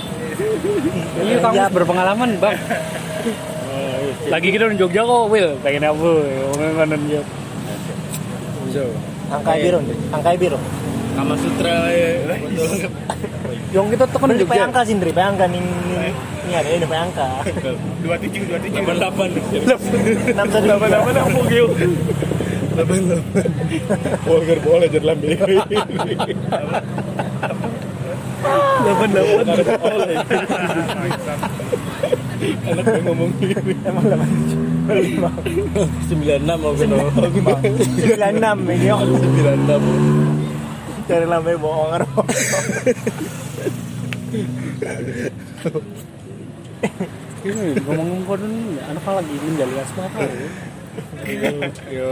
Iya kamu berpengalaman bang. Lagi kita di Jogja kok, Will. Pengen apa? Memang Jogja. angka biru angka biru Kama Sutra ya betul Yang kita tekan Kan di di Jogja. angka sih, Ndri, angka nih nih ini ada ini angka. dua tujuh dua tujuh delapan delapan Enam satu delapan delapan apa gitu? Boleh boleh jadi lambe. Delapan delapan. Anak yang ngomong gini. Emang enam aku no sembilan enam ini yo. sembilan enam Cari lambe bohong. Ini ngomong-ngomong kodon, anak lagi menjali asma apa? Yo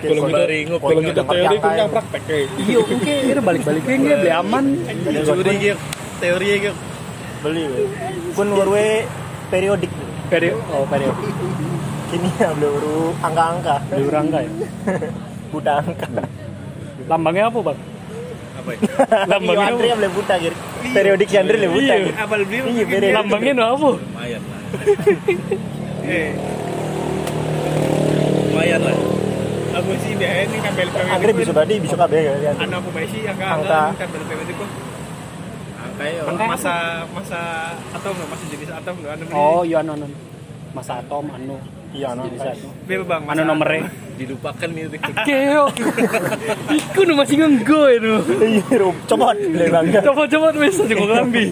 Kalau kita Baringo, kalau kita teori angka kan yang- praktek kayak. Iya, oke, ini balik-baliknya nggak beli aman. curi gitu teori gitu Beli. Kun warwe periodik. Periode, oh periode. Kini ya baru angka-angka. Beli rangka ya. Buta angka. Lambangnya apa bang? apa ya Iya, Lambangnya Andre apa? yang buta gitu. Periodik si Andre buta. Iya. gitu. abal beli Iya, periodik. Lambangnya no apa? lumayan lah eh lumayan lah aku sih biasa ini kan beli Andre bisa badi bisa kabeh ya. anu aku baik sih angka Angka. angka kan beli PWD kok angka masa masa atom nggak masih jenis atom nggak anu Oh, iya anu anu. Masa atom anu. Iya, no. Jadi satu. Bebe bang Anu nomornya? dilupakan itu Keo. Iku nu masih ngenggo itu. Iya, Rup. copot. Coba-coba wis aja kok lambi.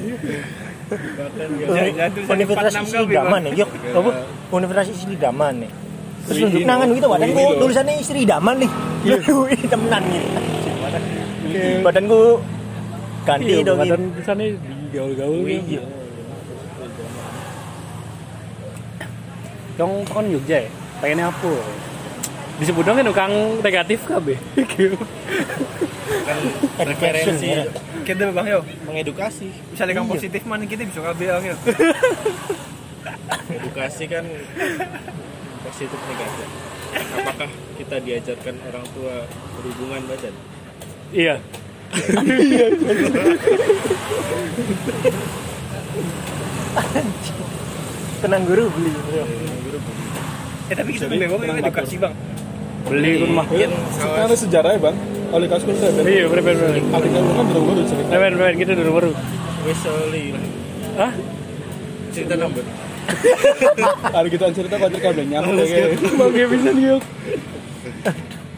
Jangan tulisan Universitas 46 Isri kali, Daman ya, Yuk. Apa? Universitas Isri Daman nih. Terus nunjuk nangan gitu, badan gua tulisannya Isri Daman nih. Iya, temenan gitu. Badan gua ganti Iya, dong. badan gitu. di sana digaul-gaul. Iya. Dong kan Jogja ya. Pengennya apa? Disebut dong kan ukang negatif kabeh. Education referensi ya. kita bang yo mengedukasi misalnya yang positif mana kita bisa kabel bang yo edukasi kan positif negatif apakah kita diajarkan orang tua berhubungan badan Iya. Tenang guru beli. eh tapi kita beli bang edukasi bang Beli kan mah. mungkin Karena sejarah ya bang. Oleh kasus saya ben. Iya, bener bener. lu kan baru baru cerita. Bener bener kita dulu baru. wes soli Hah? cerita nambah Hari kita cerita pacar kabel nyampe kayak. Bangga bisa nih yuk.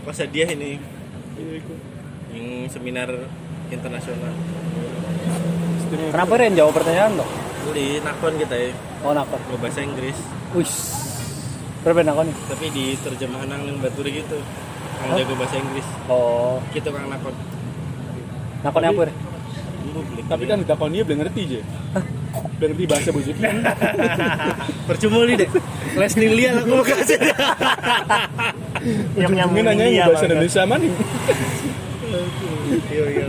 pas dia ini? Yang seminar internasional. Kenapa Ren? Jawab pertanyaan dong? di nakon kita ya. Oh nakon. mau bahasa Inggris. Wih. Berapa nakon nih? tapi di terjemahan nang baturi gitu. Yang jago bahasa Inggris. Oh, gitu kang nakon. Nakon apa Beli. Tapi kan di takon dia belum ngerti je. Belum ngerti bahasa bujut. percuma nih deh les nih lihat aku kasih Yang nyambung Mungkin nanya bahasa. Indonesia mana? iya iya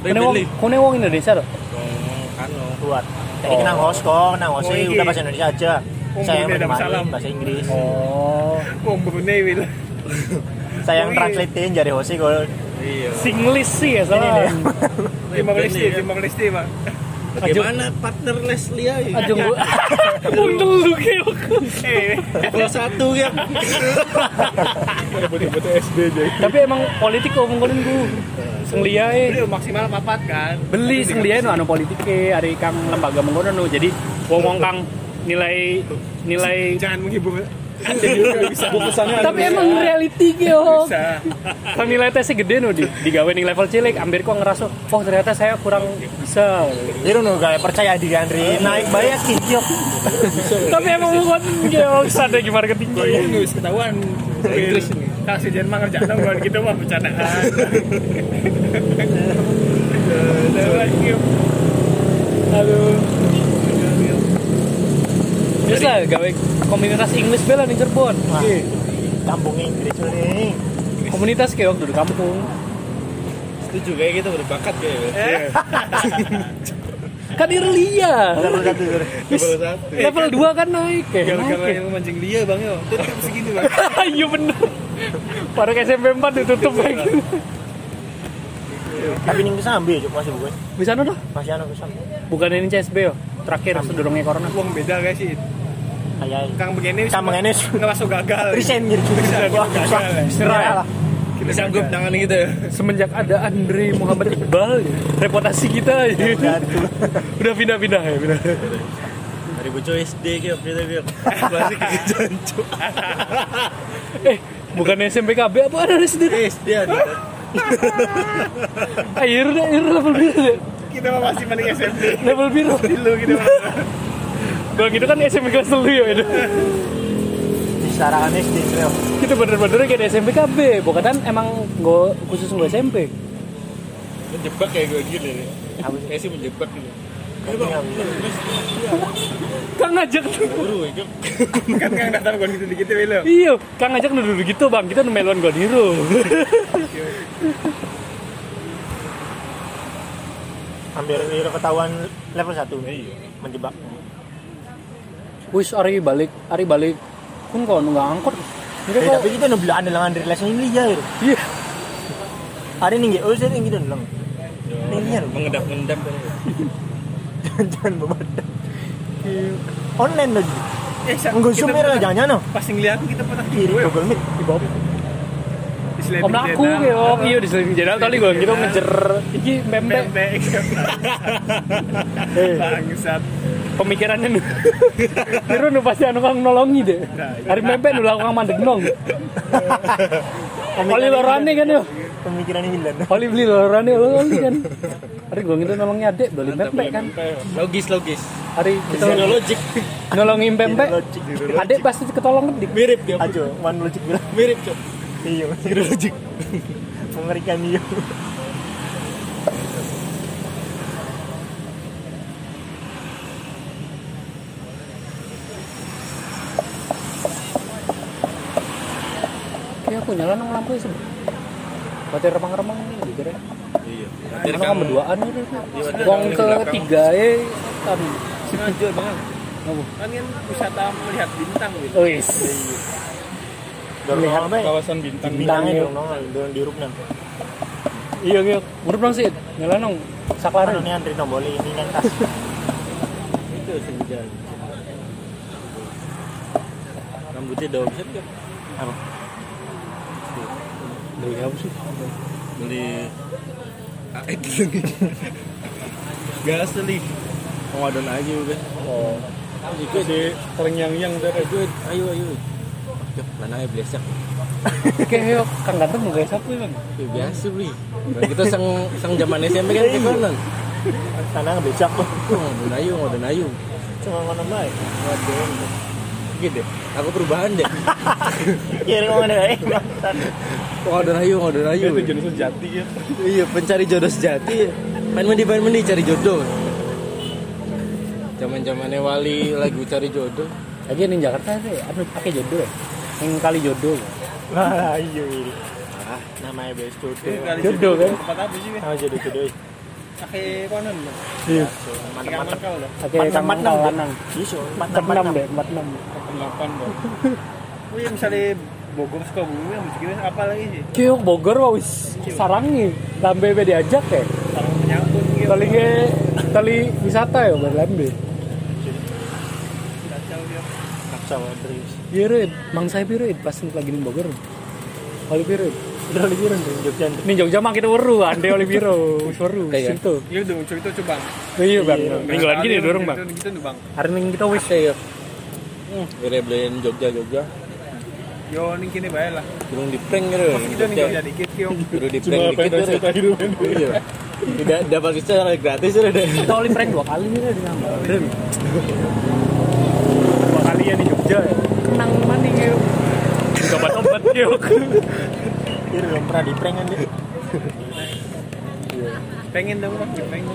Kone wong, kone wong Indonesia dong. kano buat. Jadi kenang host kok, nang host Oh, sih iya. udah bahasa Indonesia aja. Oh, Saya yang bahasa Inggris. Oh, Oh, Wil. Saya yang Oh, translatein jadi host sih kalau Iya. Singlish sih ya nih. Timor Leste, Timor Leste, Pak. Bagaimana partner Leslie ya? Aja gua. Undel lu kayak. Eh, satu ya. SD aja. Tapi emang politik kok ngomongin gue. Seng liya eh. itu maksimal papat kan. beli sing liya nu anu politike hari kang lembaga mengkono nu jadi wong wong kang nilai nilai Jangan menghibur. Tapi emang reality Bisa. kang nilai tesnya gede nu di digawe ning level cilik. Hampir kok ngerasa oh ternyata saya kurang bisa. Jadi nu gak percaya diri Andri. Naik bayar kincok. tapi emang bukan yo strategi marketing Gue ini wis ketahuan. Kasih Jerman ngerjain dong gitu mah bercandaan. Aduh Terus lah gawe komunitas English bela nih Cirebon. Kampung Inggris nih. Komunitas kayak waktu di kampung. Setuju kayak gitu berbakat kayak. Eh, Kan Irlia. Level satu. Level satu. Level 2 kan naik kayak. Gara-gara yang mancing dia bang yo. Tutup segini bang. Iya bener. Pada ke SMP 4 ditutup lagi. Tapi ning kesambi juk masih bukan. Bisa no dah. Masih anu kesambi. Bukan ini CSB yo. Terakhir sedurungnya corona. Uang beda guys sih. Ayai. Kang begini. Sama ini ngerasa gagal. resign gitu. Gagal. lah. Kita Sanggup tangan gitu ya. Semenjak ada Andre Muhammad Iqbal, ya, reputasi kita ya. udah pindah-pindah ya, pindah. Dari bocah SD kayak gitu kayak. Masih kayak jancuk. Eh, bukan SMP KB apa ada SD? SD ada. Ayo deh, ayo level biru deh. Kita masih mending SMP. Level biru. Dulu gitu. Bang. Kalau gitu kan SMP kelas dulu ya itu. Disarakan SD bro. Kita bener-bener kayak di SMP KB, bukan kan emang gue khusus gue SMP. Menjebak kayak gue gini nih. Apa sih? Kayak sih menjebak gitu. Kang ngajak itu. Kan kang datang gua gitu dikit ya Iya, Kang ngajak duduk gitu bang, kita meluan gue hero. Hampir udah ketahuan level 1 menjebak. Wis hari balik, hari balik. Kun kok nggak angkot. Ini Eh, kok, tapi kita nu bilang ada lengan relasi ini ya. Iya. Hari ini nggak, oh saya tinggi dan lang. Tinggi ya. Mengendap-endap kan. Jangan memandang. Online lagi. Eh, Enggak kita zoom ya, pernah- jangan no. Pas ngeliat kita pernah Kiri Google Meet. Di bawah. Om aku ya, om iya di selingkuh jenderal tadi gue gitu ngejer iki Pempek. Eh. Bangsat. pemikirannya nu. Kira nu pasti anu kang nolongi deh. Hari pempek nu lakukan mandek nong. Oli lorane kan yo. Pemikiran ini Milan. Oli beli lorane oli kan. Hari gue gitu nolongi adek beli pempek kan. Logis logis. Hari kita logic. nolongin pempek. Logic. Adek pasti ketolong kan. Mirip dia. Ajo, one logic bilang. Mirip cok. Iya, zero logic. Mengerikan iya. Kayak aku nyala nang lampu sih. Mati remang-remang nih dikira. Iya. Karena kan berduaan gitu. Wong ketiga eh kan. Sengaja banget. Kan kan wisata melihat bintang gitu. Wis. Melihat? Kawasan bintang. Nong, dong di rupnan. Iya iya. Nyala nang Kan saklare. ini antri tombol ini yang tas. Itu senja. Rambutnya daun set kan? Apa? Dari apa sih? Beli kaet lagi. Tadi. Mau ada aja juga. Oh. Itu di terengyang-yang dari Ayo, ayo, ayo. Yuk, mana aja biasa. Kayak Kang Ganteng mau siapa ya, Bang? Ya, biasa beli. Nah, kita sang sang zaman SMP kan kayak mana? Nggak becak kok. Oh, ada ayu, ada ayu. Cuma ngono baik. Waduh. Gitu. Aku perubahan deh. Kira mau ada eh. bangsat. Oh, ada ayu, ada ayu. itu jenis sejati ya. Iya, pencari jodoh sejati. Main mandi, main mandi, cari jodoh. Zaman zamannya wali lagu cari jodoh. Lagi nih Jakarta sih, anu pakai jodoh ya. Yang kali jodoh. ya. Wah, iya ini. Ah, namanya best jodoh. Jodoh kan? Tempat apa sih? Bang? Nama jodoh jodoh. Ake konon. Iya. Kau Empat enam, lanang. Iso, empat empat deh, empat enam. delapan dong Oh iya misalnya Bogor yang mesti apa lagi sih? Kyo Bogor wah wis sarangi. Lambe be diajak ya. Sarang gitu. Tali ge tali wisata ya Bang Lambe. Kacau Adris. Iya Red, mang saya Red pas lagi di Bogor. Oli Red. Udah liburan di Jogja. Dek. Nih Jogja mah kita weru, ande oli biro, wis weru. Kayak Situ. Iya udah muncul itu coba. Iya Bang, minggu lagi nih dorong Bang. Nih bang. Hari Minggu kita wis Iya. Kira beliin Jogja Jogja. Yo nih kini bae lah. Durung di prank gitu. Kita nih Jogja dikit kyo. Durung di cuma prank apa dikit ini Iya. Tidak dapat secara gratis ya deh. kita oli prank dua kali nih di Ngambarin. Dua kali ya di Jogja ya. Yuk. Juga obat-obat yuk. Iya, belum pernah di prank Dek. Pengen dong bang, pengen.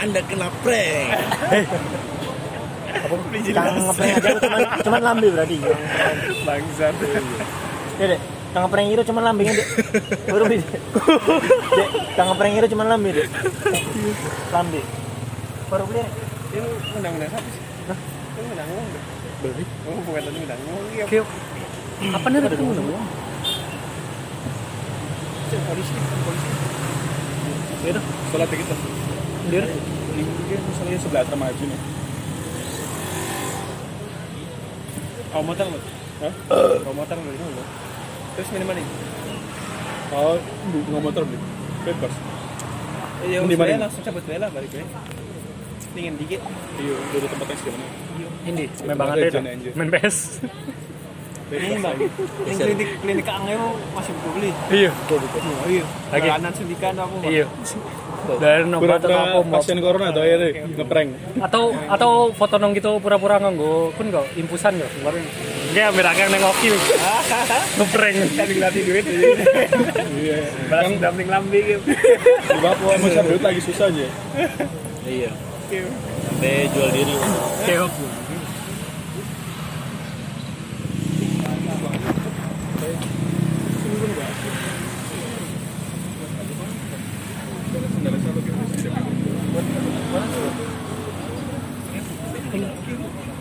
Anda kena prank. Kang ngeprank aja cuman cuman lambe berarti. Bangsat. Ya, Dek. Kang ngeprank itu cuman lambingnya, Dek. Baru Dek. Dek, Kang ngeprank itu cuman lambe, Dek. Lambe. Baru beli. Itu undang-undang siapa sih? Hah? Itu undang uang deh. Beli. Oh bukan tadi undang uang iya. Kyo. Apa nih ketemu dong? Cek, Polisi, polisi. ya udah setelah kita Dia mungkin misalnya sebelah sama aja nih Kau motor? Hah? Kau motor itu lo? Terus minum mana? kalau nggak motor beli bebas Iya, mana? saya langsung cabut bela balik gue. Dingin dikit. iya dari tempat yang segimana ini main banget Ada deh. Main PS. Ini bang. Yang klinik klinik Kang Ewo masih beli. Iya. Oh iya. Lagi. Suntikan apa? Bang? Iya. Dan obat pura-pura apa mau pasien corona atau ya deh ngeprank atau atau foto nong gitu pura-pura nganggo pun kok impusan kok kemarin dia ambil akang nengokil ngeprank Kan dilatih duit. iya Balas damping lambe gitu. di Papua mau cari duit lagi susah aja Iya. Sampai jual diri. Keok